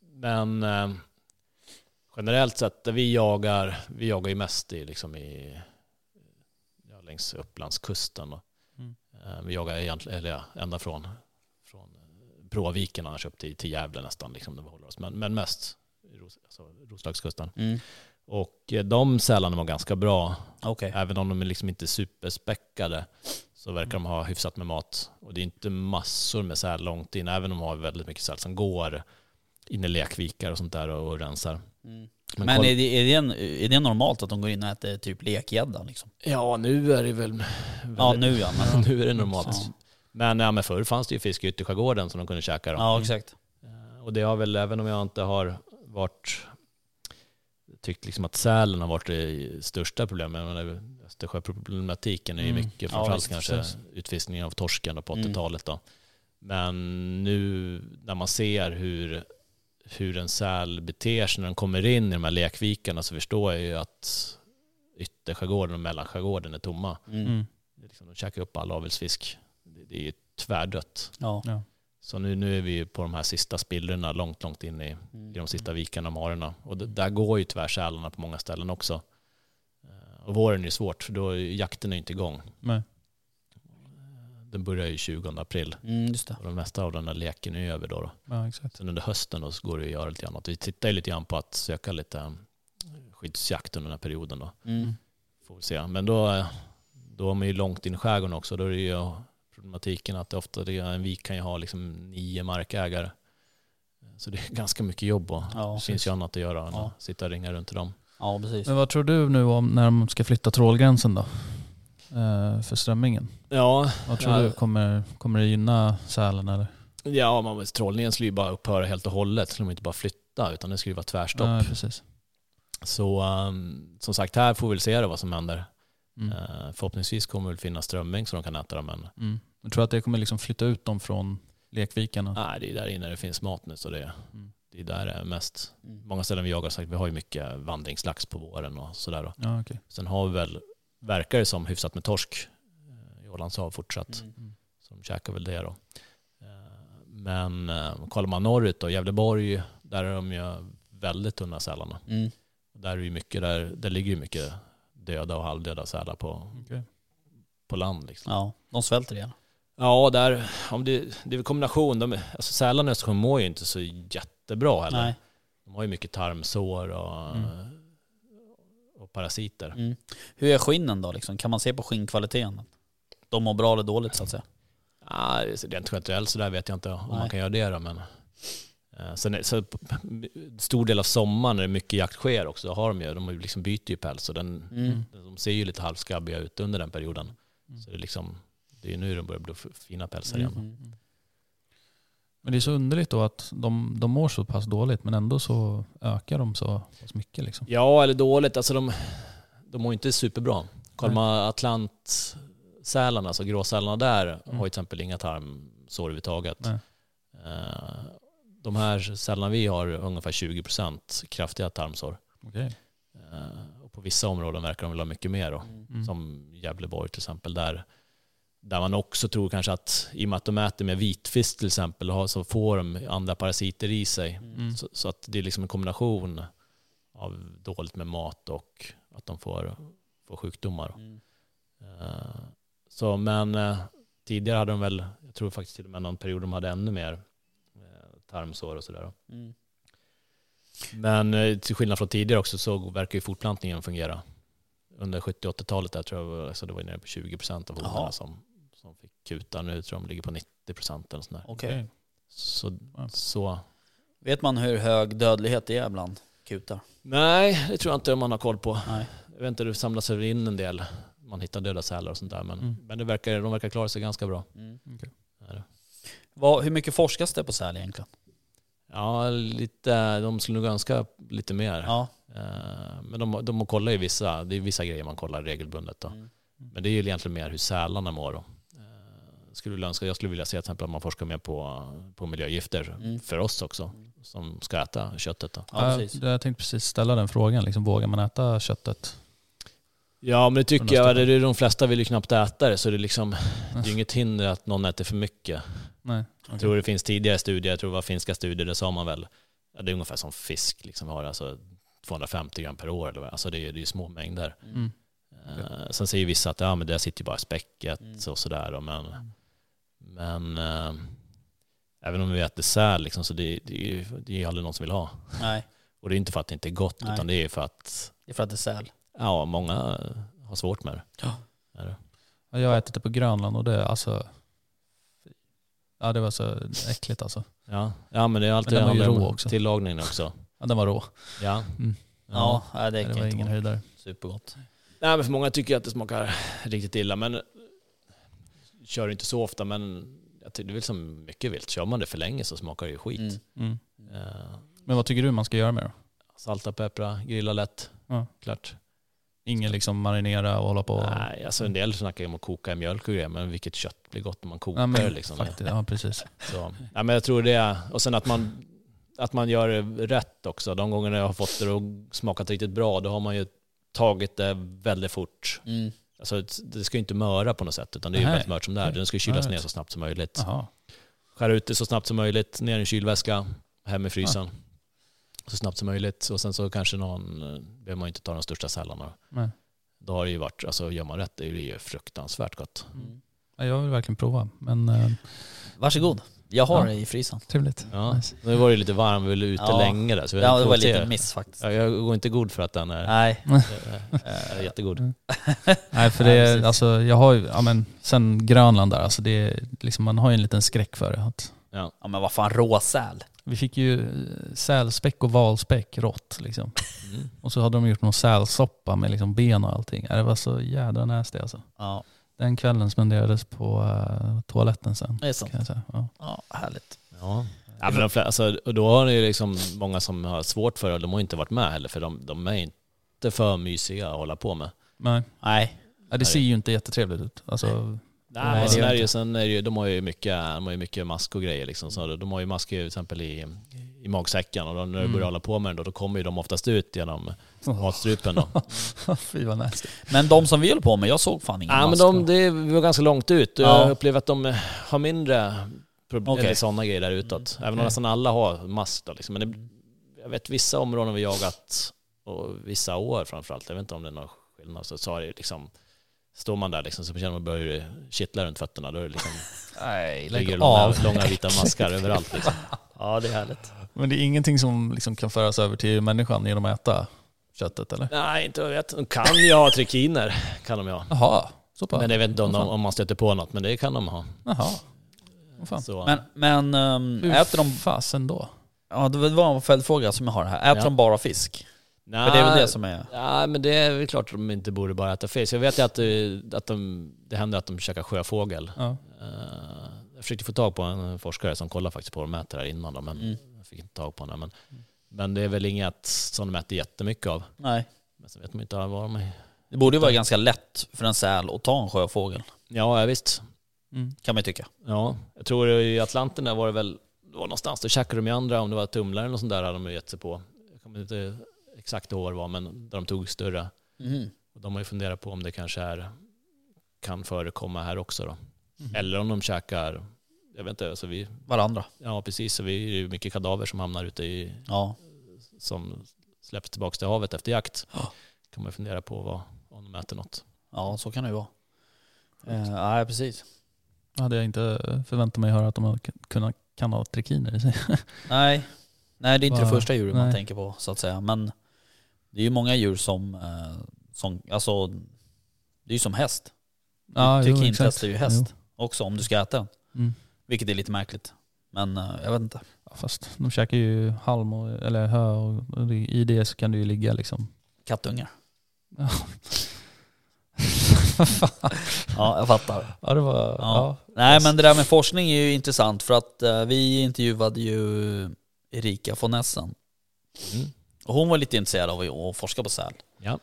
Men eh, generellt sett, vi jagar, vi jagar ju mest i, liksom i, ja, längs Upplandskusten. Mm. Eh, Vi jagar egentligen, eller ja, ända från, från Bråviken annars upp till, till Gävle nästan. Liksom, där vi håller oss. Men, men mest Ros, alltså, Roslagskusten. Mm. Och eh, de sälarna var ganska bra. Okej. Även om de är liksom inte superspäckade så verkar de ha hyfsat med mat. Och det är inte massor med säl långt in, även om de har väldigt mycket säl som går in i lekvikar och sånt där och, och rensar. Mm. Men, Men är, det, är, det en, är det normalt att de går in och äter typ lekgädda liksom? Ja, nu är det väl... Ja nu ja. Men, nu är det normalt. Ja. Men, ja, men förr fanns det ju fisk i ytterskärgården som de kunde käka. Då. ja exakt. Eh, Och det har väl, även om jag inte har varit tyckt liksom att sälen har varit det största problemet. Men Östersjöproblematiken är ju Mm. mycket, Ja, framförallt visst, kanske precis. utfiskningen av torsken på Mm. 80-talet. Då. Men nu när man ser hur, hur en säl beter sig när den kommer in i de här lekvikarna så förstår jag ju att ytterskärgården och mellanskärgården är tomma. Mm. Mm. Det är Liksom, de käkar upp all avelsfisk. Det, det är ju tvärdött. Ja. Ja. Så nu, nu är vi på de här sista spillrorna långt, långt in i, Mm. i de sista vikarna och marerna. Och det, där går ju tyvärr sälarna på många ställen också. Eh, Och våren är svårt, för då är jakten är inte igång. Nej. Den börjar ju 20 april. Mm. Och de mesta av den här leken är över då. då. Ja, exakt. Sen under hösten då så går det att göra lite annat. Vi tittar ju lite grann på att söka lite eh, skyddsjakt under den här perioden då. Mm. Får vi se. Men då, eh, då är man ju långt in i skärgården också. Då är det ju problematiken att det ofta det, en vik kan ju ha liksom nio markägare. Så det är ganska mycket jobb och Ja, det finns ju annat att göra än Ja. att sitta och ringa runt till dem. ja precis. Men vad tror du nu om när de ska flytta trålgränsen då? Eh, för strömmingen. Ja, Vad tror Ja. du? Kommer, kommer det gynna sälen eller? ja man, trålningen skulle ju bara upphöra helt och hållet. Skulle de inte bara flytta utan det skulle ju vara tvärstopp. Ja, precis. Så um, som sagt, här får vi väl se då vad som händer. Mm. Eh, förhoppningsvis kommer det väl finnas strömming så de kan äta dem. Men Mm. Jag tror att det kommer liksom flytta ut dem från lekvikarna. nej, det är där inne det finns mat nu. Så det, Mm. det är där det är mest. Mm. Många ställen vi jagar, sagt, vi har ju mycket vandringslax på våren och sådär. Ja, okej. Sen har vi väl, verkar det som, hyfsat med torsk eh, i Ålands hav fortsatt. Mm. Så de käkar väl det då. Eh, Men eh, kollar man norrut då, Gävleborg, där är de ju väldigt tunna sälarna. Mm. Där, är ju mycket, där, där ligger ju mycket döda och halvdöda sälar på, Okej. på land. Liksom. Ja, de svälter igen. Ja, där, om det, det är kombination. De, alltså sälarna i Östersjön mår ju inte så jättebra heller. Nej. De har ju mycket tarmsår och, Mm. och parasiter. Mm. Hur är skinnen då? Liksom? Kan man se på skinnkvaliteten? De mår bra eller dåligt så att säga? Ah, rent generellt så där vet jag inte om Nej. man kan göra det då, men eh, sen så, stor del av sommaren när det mycket jakt sker också, har de ju, de liksom byter ju päls och den, Mm. de ser ju lite halvskabbiga ut under den perioden. Mm. Så det är liksom, det är ju nu de börjar bli fina pälsar igen. Mm. Men det är så underligt då att de, de mår så pass dåligt men ändå så ökar de så pass mycket liksom. Ja, eller dåligt. Alltså de, de mår inte superbra. Kollar man atlantsälarna, alltså gråsälarna där, har ju till exempel inga tarmsår överhuvudtaget. Eh, De här sälarna vi har ungefär 20% kraftiga tarmsår. Okej. Eh, Och på vissa områden verkar de väl ha mycket mer då. Mm. Som Gävleborg till exempel. Där, där man också tror kanske att i och med att de äter med vitfisk till exempel så får de andra parasiter i sig. Mm. Så, så att det är liksom en kombination av dåligt med mat och att de får, får sjukdomar. Mm. Eh, Så, men eh, tidigare hade de väl, jag tror faktiskt till och med någon period de hade ännu mer eh, tarmsår och sådär. Mm. Men till skillnad från tidigare också så verkar ju fortplantningen fungera. Under 70-80-talet där tror jag alltså det var nere på 20% av honorna som, som fick kuta. Nu tror jag de ligger på 90% eller sånt där. Okej. Så, Ja. så Vet man hur hög dödlighet det är bland kutar? Nej, det tror jag inte man har koll på. Nej. Jag vet inte, det samlas väl in en del. Man hittar döda sälar och sånt där. Men, Mm. men det verkar, de verkar klara sig ganska bra. Mm. Det. Vad, hur mycket forskas det på säl egentligen? Ja, lite, de skulle nog önska lite mer. Ja. Eh, Men de, de kollar ju vissa, det är vissa grejer man kollar regelbundet. Då. Mm. Men det är ju egentligen mer hur sälarna mår. Då. Skulle önska, jag skulle vilja se till exempel att man forskar mer på, på miljögifter Mm. för oss också, som ska äta köttet. Då. Ja, Ja, precis. jag tänkte precis ställa den frågan. Liksom, vågar man äta köttet? Ja, men det tycker jag. Det är, de flesta vill ju knappt äta det, så det är, liksom, det är ju inget hinder att någon äter för mycket. Nej. Jag tror det finns tidigare studier, jag tror det var finska studier, där sa man väl, ja, det är ungefär som fisk, liksom har alltså 250 gram per år. Eller, vad. alltså det är det är ju små mängder. Mm. Eh, sen säger vissa att ja, men det sitter ju bara i späcket Mm. och sådär. Men, men eh, även om vi äter säl, liksom, så det, det, är ju, det är ju aldrig någon som vill ha. Nej, Och det är inte för att det inte är gott, Nej. utan det är för att det är för att det är säl. ja, många har svårt med det. Ja. Är det. Ja, Jag har ätit det på Grönland och det är alltså... Ja det var så äckligt alltså. Ja. ja, men det är alltid Men den var ju rå också. tillagningen också. Ja, den var rå. Ja. Mm. Ja, nej, det det var inte ingen höjdare. supergott. Nej, men för många tycker att det smakar riktigt illa, men kör inte så ofta, men jag tycker det är väl som mycket vilt. Kör man det för länge så smakar det ju skit. Mm. Mm. Eh, Men vad tycker du man ska göra med det salta, peppra, grilla lätt. Ja. Klart. Ingen liksom marinera och hålla på? Nej, alltså en del snackar ju om att koka i mjölk och grejer, men vilket kött blir gott när man kokar ja, men, liksom. faktiskt, ja precis. Så, ja, men jag tror det, och sen att man, att man gör det rätt också. De gångerna jag har fått det att smakat riktigt bra, då har man ju tagit det väldigt fort. Mm. Alltså, det ska ju inte möra på något sätt, utan det är ju väldigt mört som det är. Den ska kylas ner så snabbt som möjligt. Jaha. Skär ut det så snabbt som möjligt, ner i en kylväska, hem i frysen. Så snabbt som möjligt. Och sen så kanske någon, eh, behöver man inte ta de största sällarna. Nej. Då har det ju varit, alltså gör man rätt, det är ju fruktansvärt gott. Mm. Ja, jag vill verkligen prova. Men eh, Varsågod. Jag har Ja. det i frysen. trevligt. Ja, Nice. nu var det lite varm, vi var ute Ja. länge där. Så vi Ja, det får var en se. miss faktiskt. Ja, jag går inte god för att den är, Nej. är, är jättegod. Nej för Nej, det, precis. är, alltså, jag har ju, ja men sen Grönland där, alltså det är, liksom, man har ju en liten skräck för det. Att Ja. Ja men vad fan, råsäl. vi fick ju eh, sälspäck och valspäck rått liksom. Mm. Och så hade de gjort någon sälsoppa med liksom ben och allting. Ja, Det var så jädra nasty alltså. Ja, Den kvällen spenderades på uh, toaletten sen. det är sant. Kan jag säga. Ja. Ja, härligt. Ja. Ja, men de, flesta- alltså, och då har det ju liksom många som har svårt för det, de har inte varit med heller, för de, de är inte för mysiga att hålla på med. Nej. Nej. Ja, det ser ju inte jättetrevligt ut. Alltså, Nej, Ja, men sen är ju, sen är det ju, de har ju mycket, de har ju mycket mask och grejer liksom. Så de har ju mask till exempel i, i magsäcken och då, när du Mm. börjar hålla på med den då, då kommer ju de oftast ut genom matstrupen då. fy vad nasty. Men de som vi höll på med, jag såg fan ingen Ja men mask. de, det var ganska långt ut. Ja. Jag upplever att de har mindre problem, Okej. eller sådana grejer där utåt. Även om Okej. nästan alla har mask då liksom. Men det, jag vet vissa områden vi jagat och vissa år framförallt, jag vet inte om det är någon skillnad, så, så är det liksom Står man där liksom så känner man börjar det kittla runt fötterna. Då är det liksom, Nej, ligger långa, av. långa vita maskar överallt. Liksom. Ja, det är härligt. Men det är ingenting som liksom kan föras över till människan genom att äta köttet eller? Nej, inte vad jag vet. De kan ju ha trikiner, kan de ju ha. Jaha, så pass. Men jag vet inte om, Vad de, om man stöter på något, men det kan de ha. Jaha. Vad fan. Så, Men, men um, Hur äter de... fasen då? Ja, det var en följdfråga som jag har här. Äter Ja. de bara fisk? nej, För det är väl det som är... Ja, men det är väl klart att de inte borde bara äta fisk. Jag vet ju att, det, att de, det händer att de käkar sjöfågel. Ja. Eh, jag försökte få tag på en forskare som kollar faktiskt på och mäter här innan men Mm. jag fick inte tag på. Men, men det är väl inget som de mäter jättemycket av. Nej. Men sen vet man inte vad de är. Det borde ju vara ganska lätt för en säl att ta en sjöfågel, Ja, ja, visst. Mm. kan man ju tycka. Ja, jag tror i Atlanten där var det väl, det var någonstans, då käkade de ju andra, om det var tumlare eller något sånt där hade de ju gett sig på. Jag kommer inte exakt ihåg vad det var, men där de tog större. Mhm. Och de har ju funderat på om det kanske är, kan förekomma här också då. Mhm. Eller om de käkar, jag vet inte, alltså vi, Varandra. ja precis, så vi är ju mycket kadaver som hamnar ute i, Ja. som släpps tillbaka till havet efter jakt. Ja. Kan man fundera på vad, om de äter något. ja, så kan det ju vara. Eh, nej, precis. hade jag inte förväntat mig höra att de hade kunnat kan ha trikiner i sig. Nej, nej det är inte det Va? första djuret man tänker på så att säga. Men det är ju många djur som, eh, som alltså, det är ju som häst. Ja, Trikintest är ju häst Jo. också om du ska äta den. Mm. Vilket är lite märkligt. Men eh, jag vet inte. Ja, fast de käkar ju halm och, eller hö och i det så kan det ju ligga liksom. Kattungar. Ja. Ja, jag fattar. ja det var, ja. Nej men det där med forskning är ju intressant för att eh, vi intervjuade ju Erika von Essen. Mm. Och hon var lite intresserad av att forska på säl. Ja.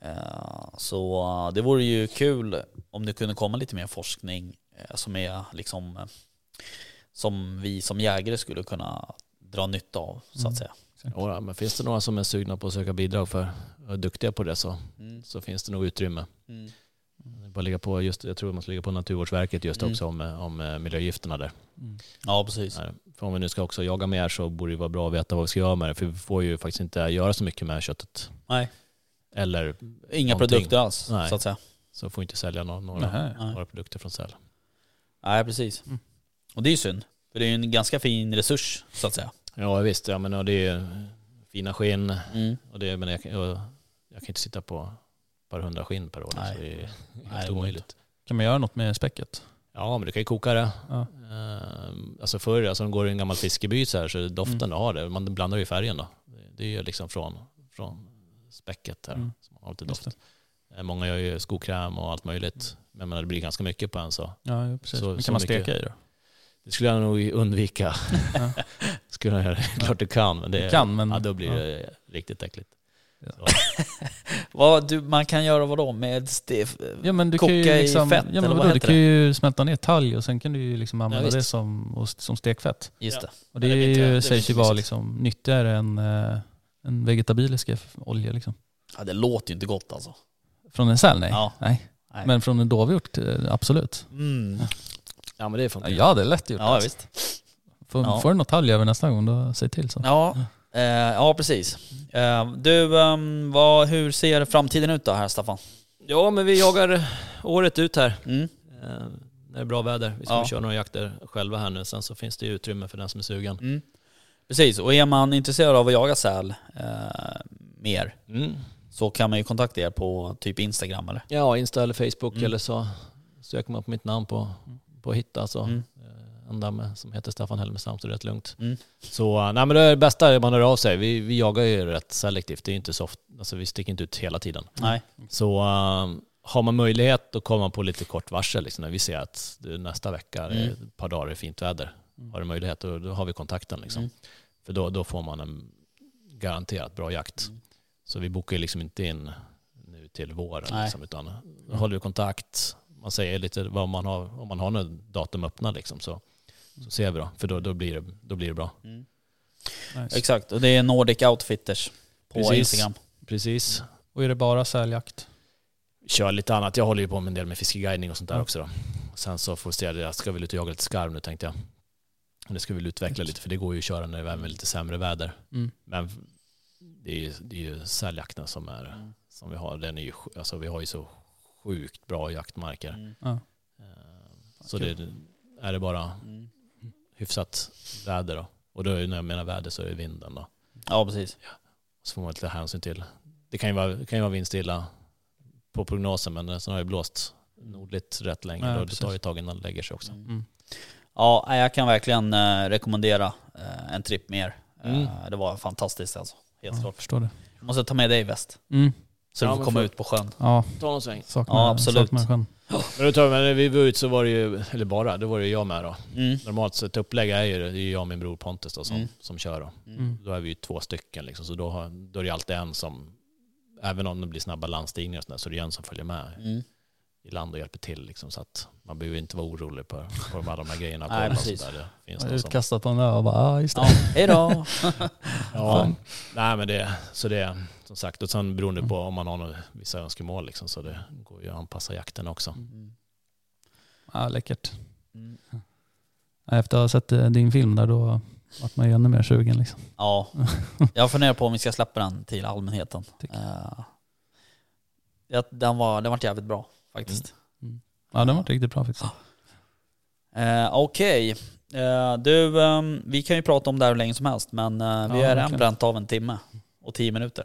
Eh, Så det vore ju kul om det kunde komma lite mer forskning som är liksom som vi som jägare skulle kunna dra nytta av så att Mm. säga. Ja, men finns det några som är sugna på att söka bidrag för och är duktiga på det så, Mm. så finns det nog utrymme. Mm. Bara ligga på just, jag tror man ska ligga på Naturvårdsverket just Mm. också om, om eh, miljögifterna där. Mm. Ja precis. För om vi nu ska också jaga mer så borde det vara bra att veta vad vi ska göra med det. För vi får ju faktiskt inte göra så mycket med köttet. Nej. Eller Inga Någonting. produkter alls Nej. så att säga. så får vi inte sälja några, några, några produkter från säl. Nej precis. Mm. Och det är ju synd. För det är ju en ganska fin resurs så att säga. Ja visst, ja, men ja, det är fina skinn Mm. och det, men jag, kan- jag, jag kan inte sitta på ett par hundra skinn per år. Nej. Så det är helt det omöjligt. Kan man göra något med späcket? Ja men du kan ju koka det. Ja. Ehm, alltså förr, alltså de går i en gammal fiskeby så här så doften Mm. har det, man blandar ju färgen då. Det- Det är ju liksom från, från späcket här Mm. som man har lite doft. Många gör ju skokräm och allt möjligt. Men jag menar, det blir ganska mycket på en så. Ja, precis. Så- Men kan så man mycket- steka i då? Det skulle jag nog undvika. Ja. skulle jag. Klart du kan men det, Du kan, men- ja, då blir ja. det riktigt äckligt. Ja. Så. Vad du, man kan göra vad då med stef? Ja men du Koka kan ju i liksom, fett, ja, eller men vad vadå, du kan ju smälta ner talg och sen kan du ju liksom använda visst. det som, och- som stekfett. Just Ja. det. Och det, Ja, det ju, det sägs ju vara liksom nyttigare än eh, en vegetabilisk olja liksom. Ja, det låter ju inte gott alltså. Från en säl? Nej. Ja. nej. Nej. Men från en dovhjort, eh, absolut. Mm. Ja men det funkar. Ja det är lätt gjort. Ja alltså. visst. Får, Ja. får du något talg över nästa gång, då säg till så. Ja, eh, ja precis. Eh, du, ehm, vad, hur ser framtiden ut då här Staffan? Ja men vi jagar året ut här. Mm. Eh, Det är bra väder. Vi ska Ja. köra några jakter själva här nu. Sen så finns det ju utrymme för den som är sugen. Mm. Precis, och är man intresserad av att jaga säl eh, mer Mm. så kan man ju kontakta er på typ Instagram eller? Ja, Insta eller Facebook Mm. eller så söker man på mitt namn på, på Hitta så Mm. eh, en damme som heter Staffan Helmerstam så det är rätt lugnt. Mm. Så eh, nej men det är det bästa att man hör av sig. Vi, vi jagar ju rätt selektivt. Det är inte så ofta, alltså vi sticker inte ut hela tiden. Nej. Så eh, har man möjlighet att komma på lite kort varsel liksom, när vi ser att nästa vecka, Mm. ett par dagar är fint väder. Har du möjlighet då, då har vi kontakten liksom. Mm. För då, då får man en garanterat bra jakt. Mm. Så vi bokar liksom inte in nu till våren liksom, utan då håller vi kontakt. Man säger lite vad man har, om man har något datum öppna liksom, så, så ser vi då. För då, då, blir, det, då blir det bra. Mm. Nice. Exakt, och det är Nordic Outfitters på Precis. Instagram. Precis. Och är det bara säljakt? Kör lite annat. Jag håller ju på med en del med fiskeguidning och sånt där Ja. också då. Sen så får vi se, jag ska väl ut och jaga lite skarv nu tänkte jag. Och det ska vi väl utveckla lite för det går ju att köra när det är lite sämre väder. Mm. Men det är ju, det är ju säljakten som, är, Mm. som vi har. Den är ju, alltså vi har ju så sjukt bra jaktmarker. Mm. Ja. Eh, Så det, är det bara Mm. hyfsat väder då. Och då är, när jag menar väder så är det vinden då. Ja precis. Så får man lite hänsyn till. Det kan ju vara, kan ju vara vindstilla på prognosen men sen har det blåst nordligt rätt länge. Ja, då det tar ju tag innan det lägger sig också. Mm. Mm. Ja, jag kan verkligen eh, rekommendera eh, en tripp mer. Mm. Det var fantastiskt alltså. Helt Ja, jag klart. förstår det. Jag måste ta med dig i väst. Mm. Så Ja, du får komma för- ut på sjön. Ja, Ta någon sväng. saknar, Ja, absolut. saknar sjön. Men, då tar vi, men när vi var ute så var det ju, eller bara, då var det jag med då. Mm. Normalt sett upplägg är ju det, är ju jag och min bror Pontus då som, Mm. som kör då. Mm. Då är vi ju två stycken liksom, så då, har, då är det alltid en som, även om det blir snabba landstigningar och sådär, så är det en som följer med Mm. I land och hjälper till liksom, så att man behöver inte vara orolig på, på de, alla de här grejerna. Nej, precis. sådär. Det finns är utkastad på en ö och bara, ja just det. Ja, hej då. ja, nej men det, så det, som sagt, och sen beroende på om man har några, vissa önskemål liksom, så det går ju att anpassa jakten också. Mm. Ja, läckert. Mm. Efter att ha sett eh, din film där då vart man ju ännu mer sugen liksom. Ja, jag funderar på om vi ska släppa den till allmänheten. Uh, den, var, den var jävligt bra faktiskt. Ja den var riktigt bra faktiskt. Eh, Okej, Eh, du, ehm, vi kan ju prata om det här hur länge som helst men eh, vi Ja, redan verkligen. bränt av en timme och tio minuter.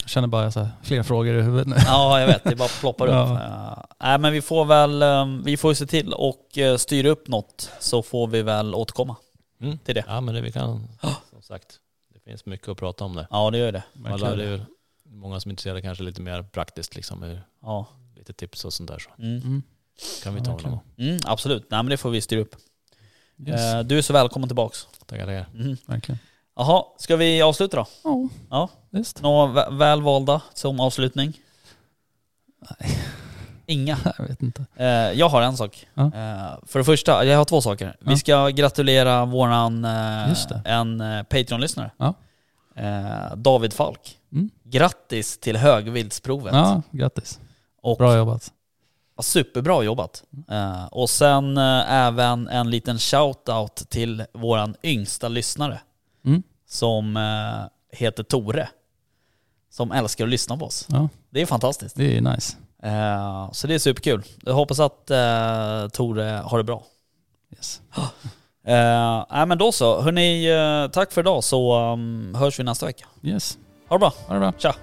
Jag känner bara så här, fler frågor i huvudet nu. Ja, jag vet. Det bara ploppar upp. Ja. Eh, Nej, men vi får väl, ehm, vi får ju se till och eh, styra upp något så får vi väl återkomma Mm. till det. Ja men det vi kan, som sagt, det finns mycket att prata om det. Ja, det gör det. Alla, det är många som är intresserade kanske lite mer praktiskt, liksom, hur, Ja. Lite tips och sånt där. Så Mm. Mm. kan vi Ja, ta verkligen. någon. Mm, absolut. Nej, men det får vi styra upp. Yes, Eh, Du är så välkommen tillbaks. Tackar, tackar. Mm. verkligen. Jaha, ska vi avsluta då? Ja, Ja. visst. Några vä- välvalda som avslutning? Inga. Jag vet inte. Eh, jag har en sak. Ja. Eh, för det första, jag har två saker. Vi Ja. ska gratulera våran, eh, en Patreon-lyssnare. Ja. Eh, David Falk. Mm. Grattis till högvildsprovet. Ja, grattis. Och, Bra jobbat. superbra jobbat. Eh, och sen eh, även en liten shout-out till våran yngsta lyssnare. Mm. Som eh, heter Tore. Som älskar att lyssna på oss. Ja, Det är fantastiskt. det är nice. Så det är superkul. Jag hoppas att Tore har det bra. Yes. Nej men då så. Hörni, tack för idag så um, hörs vi nästa vecka. Yes. Ha det bra. Ha det bra. Tja!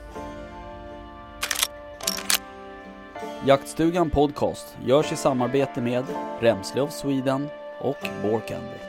Jaktstugan Podcast görs i samarbete med Remslöv Sweden och Candy.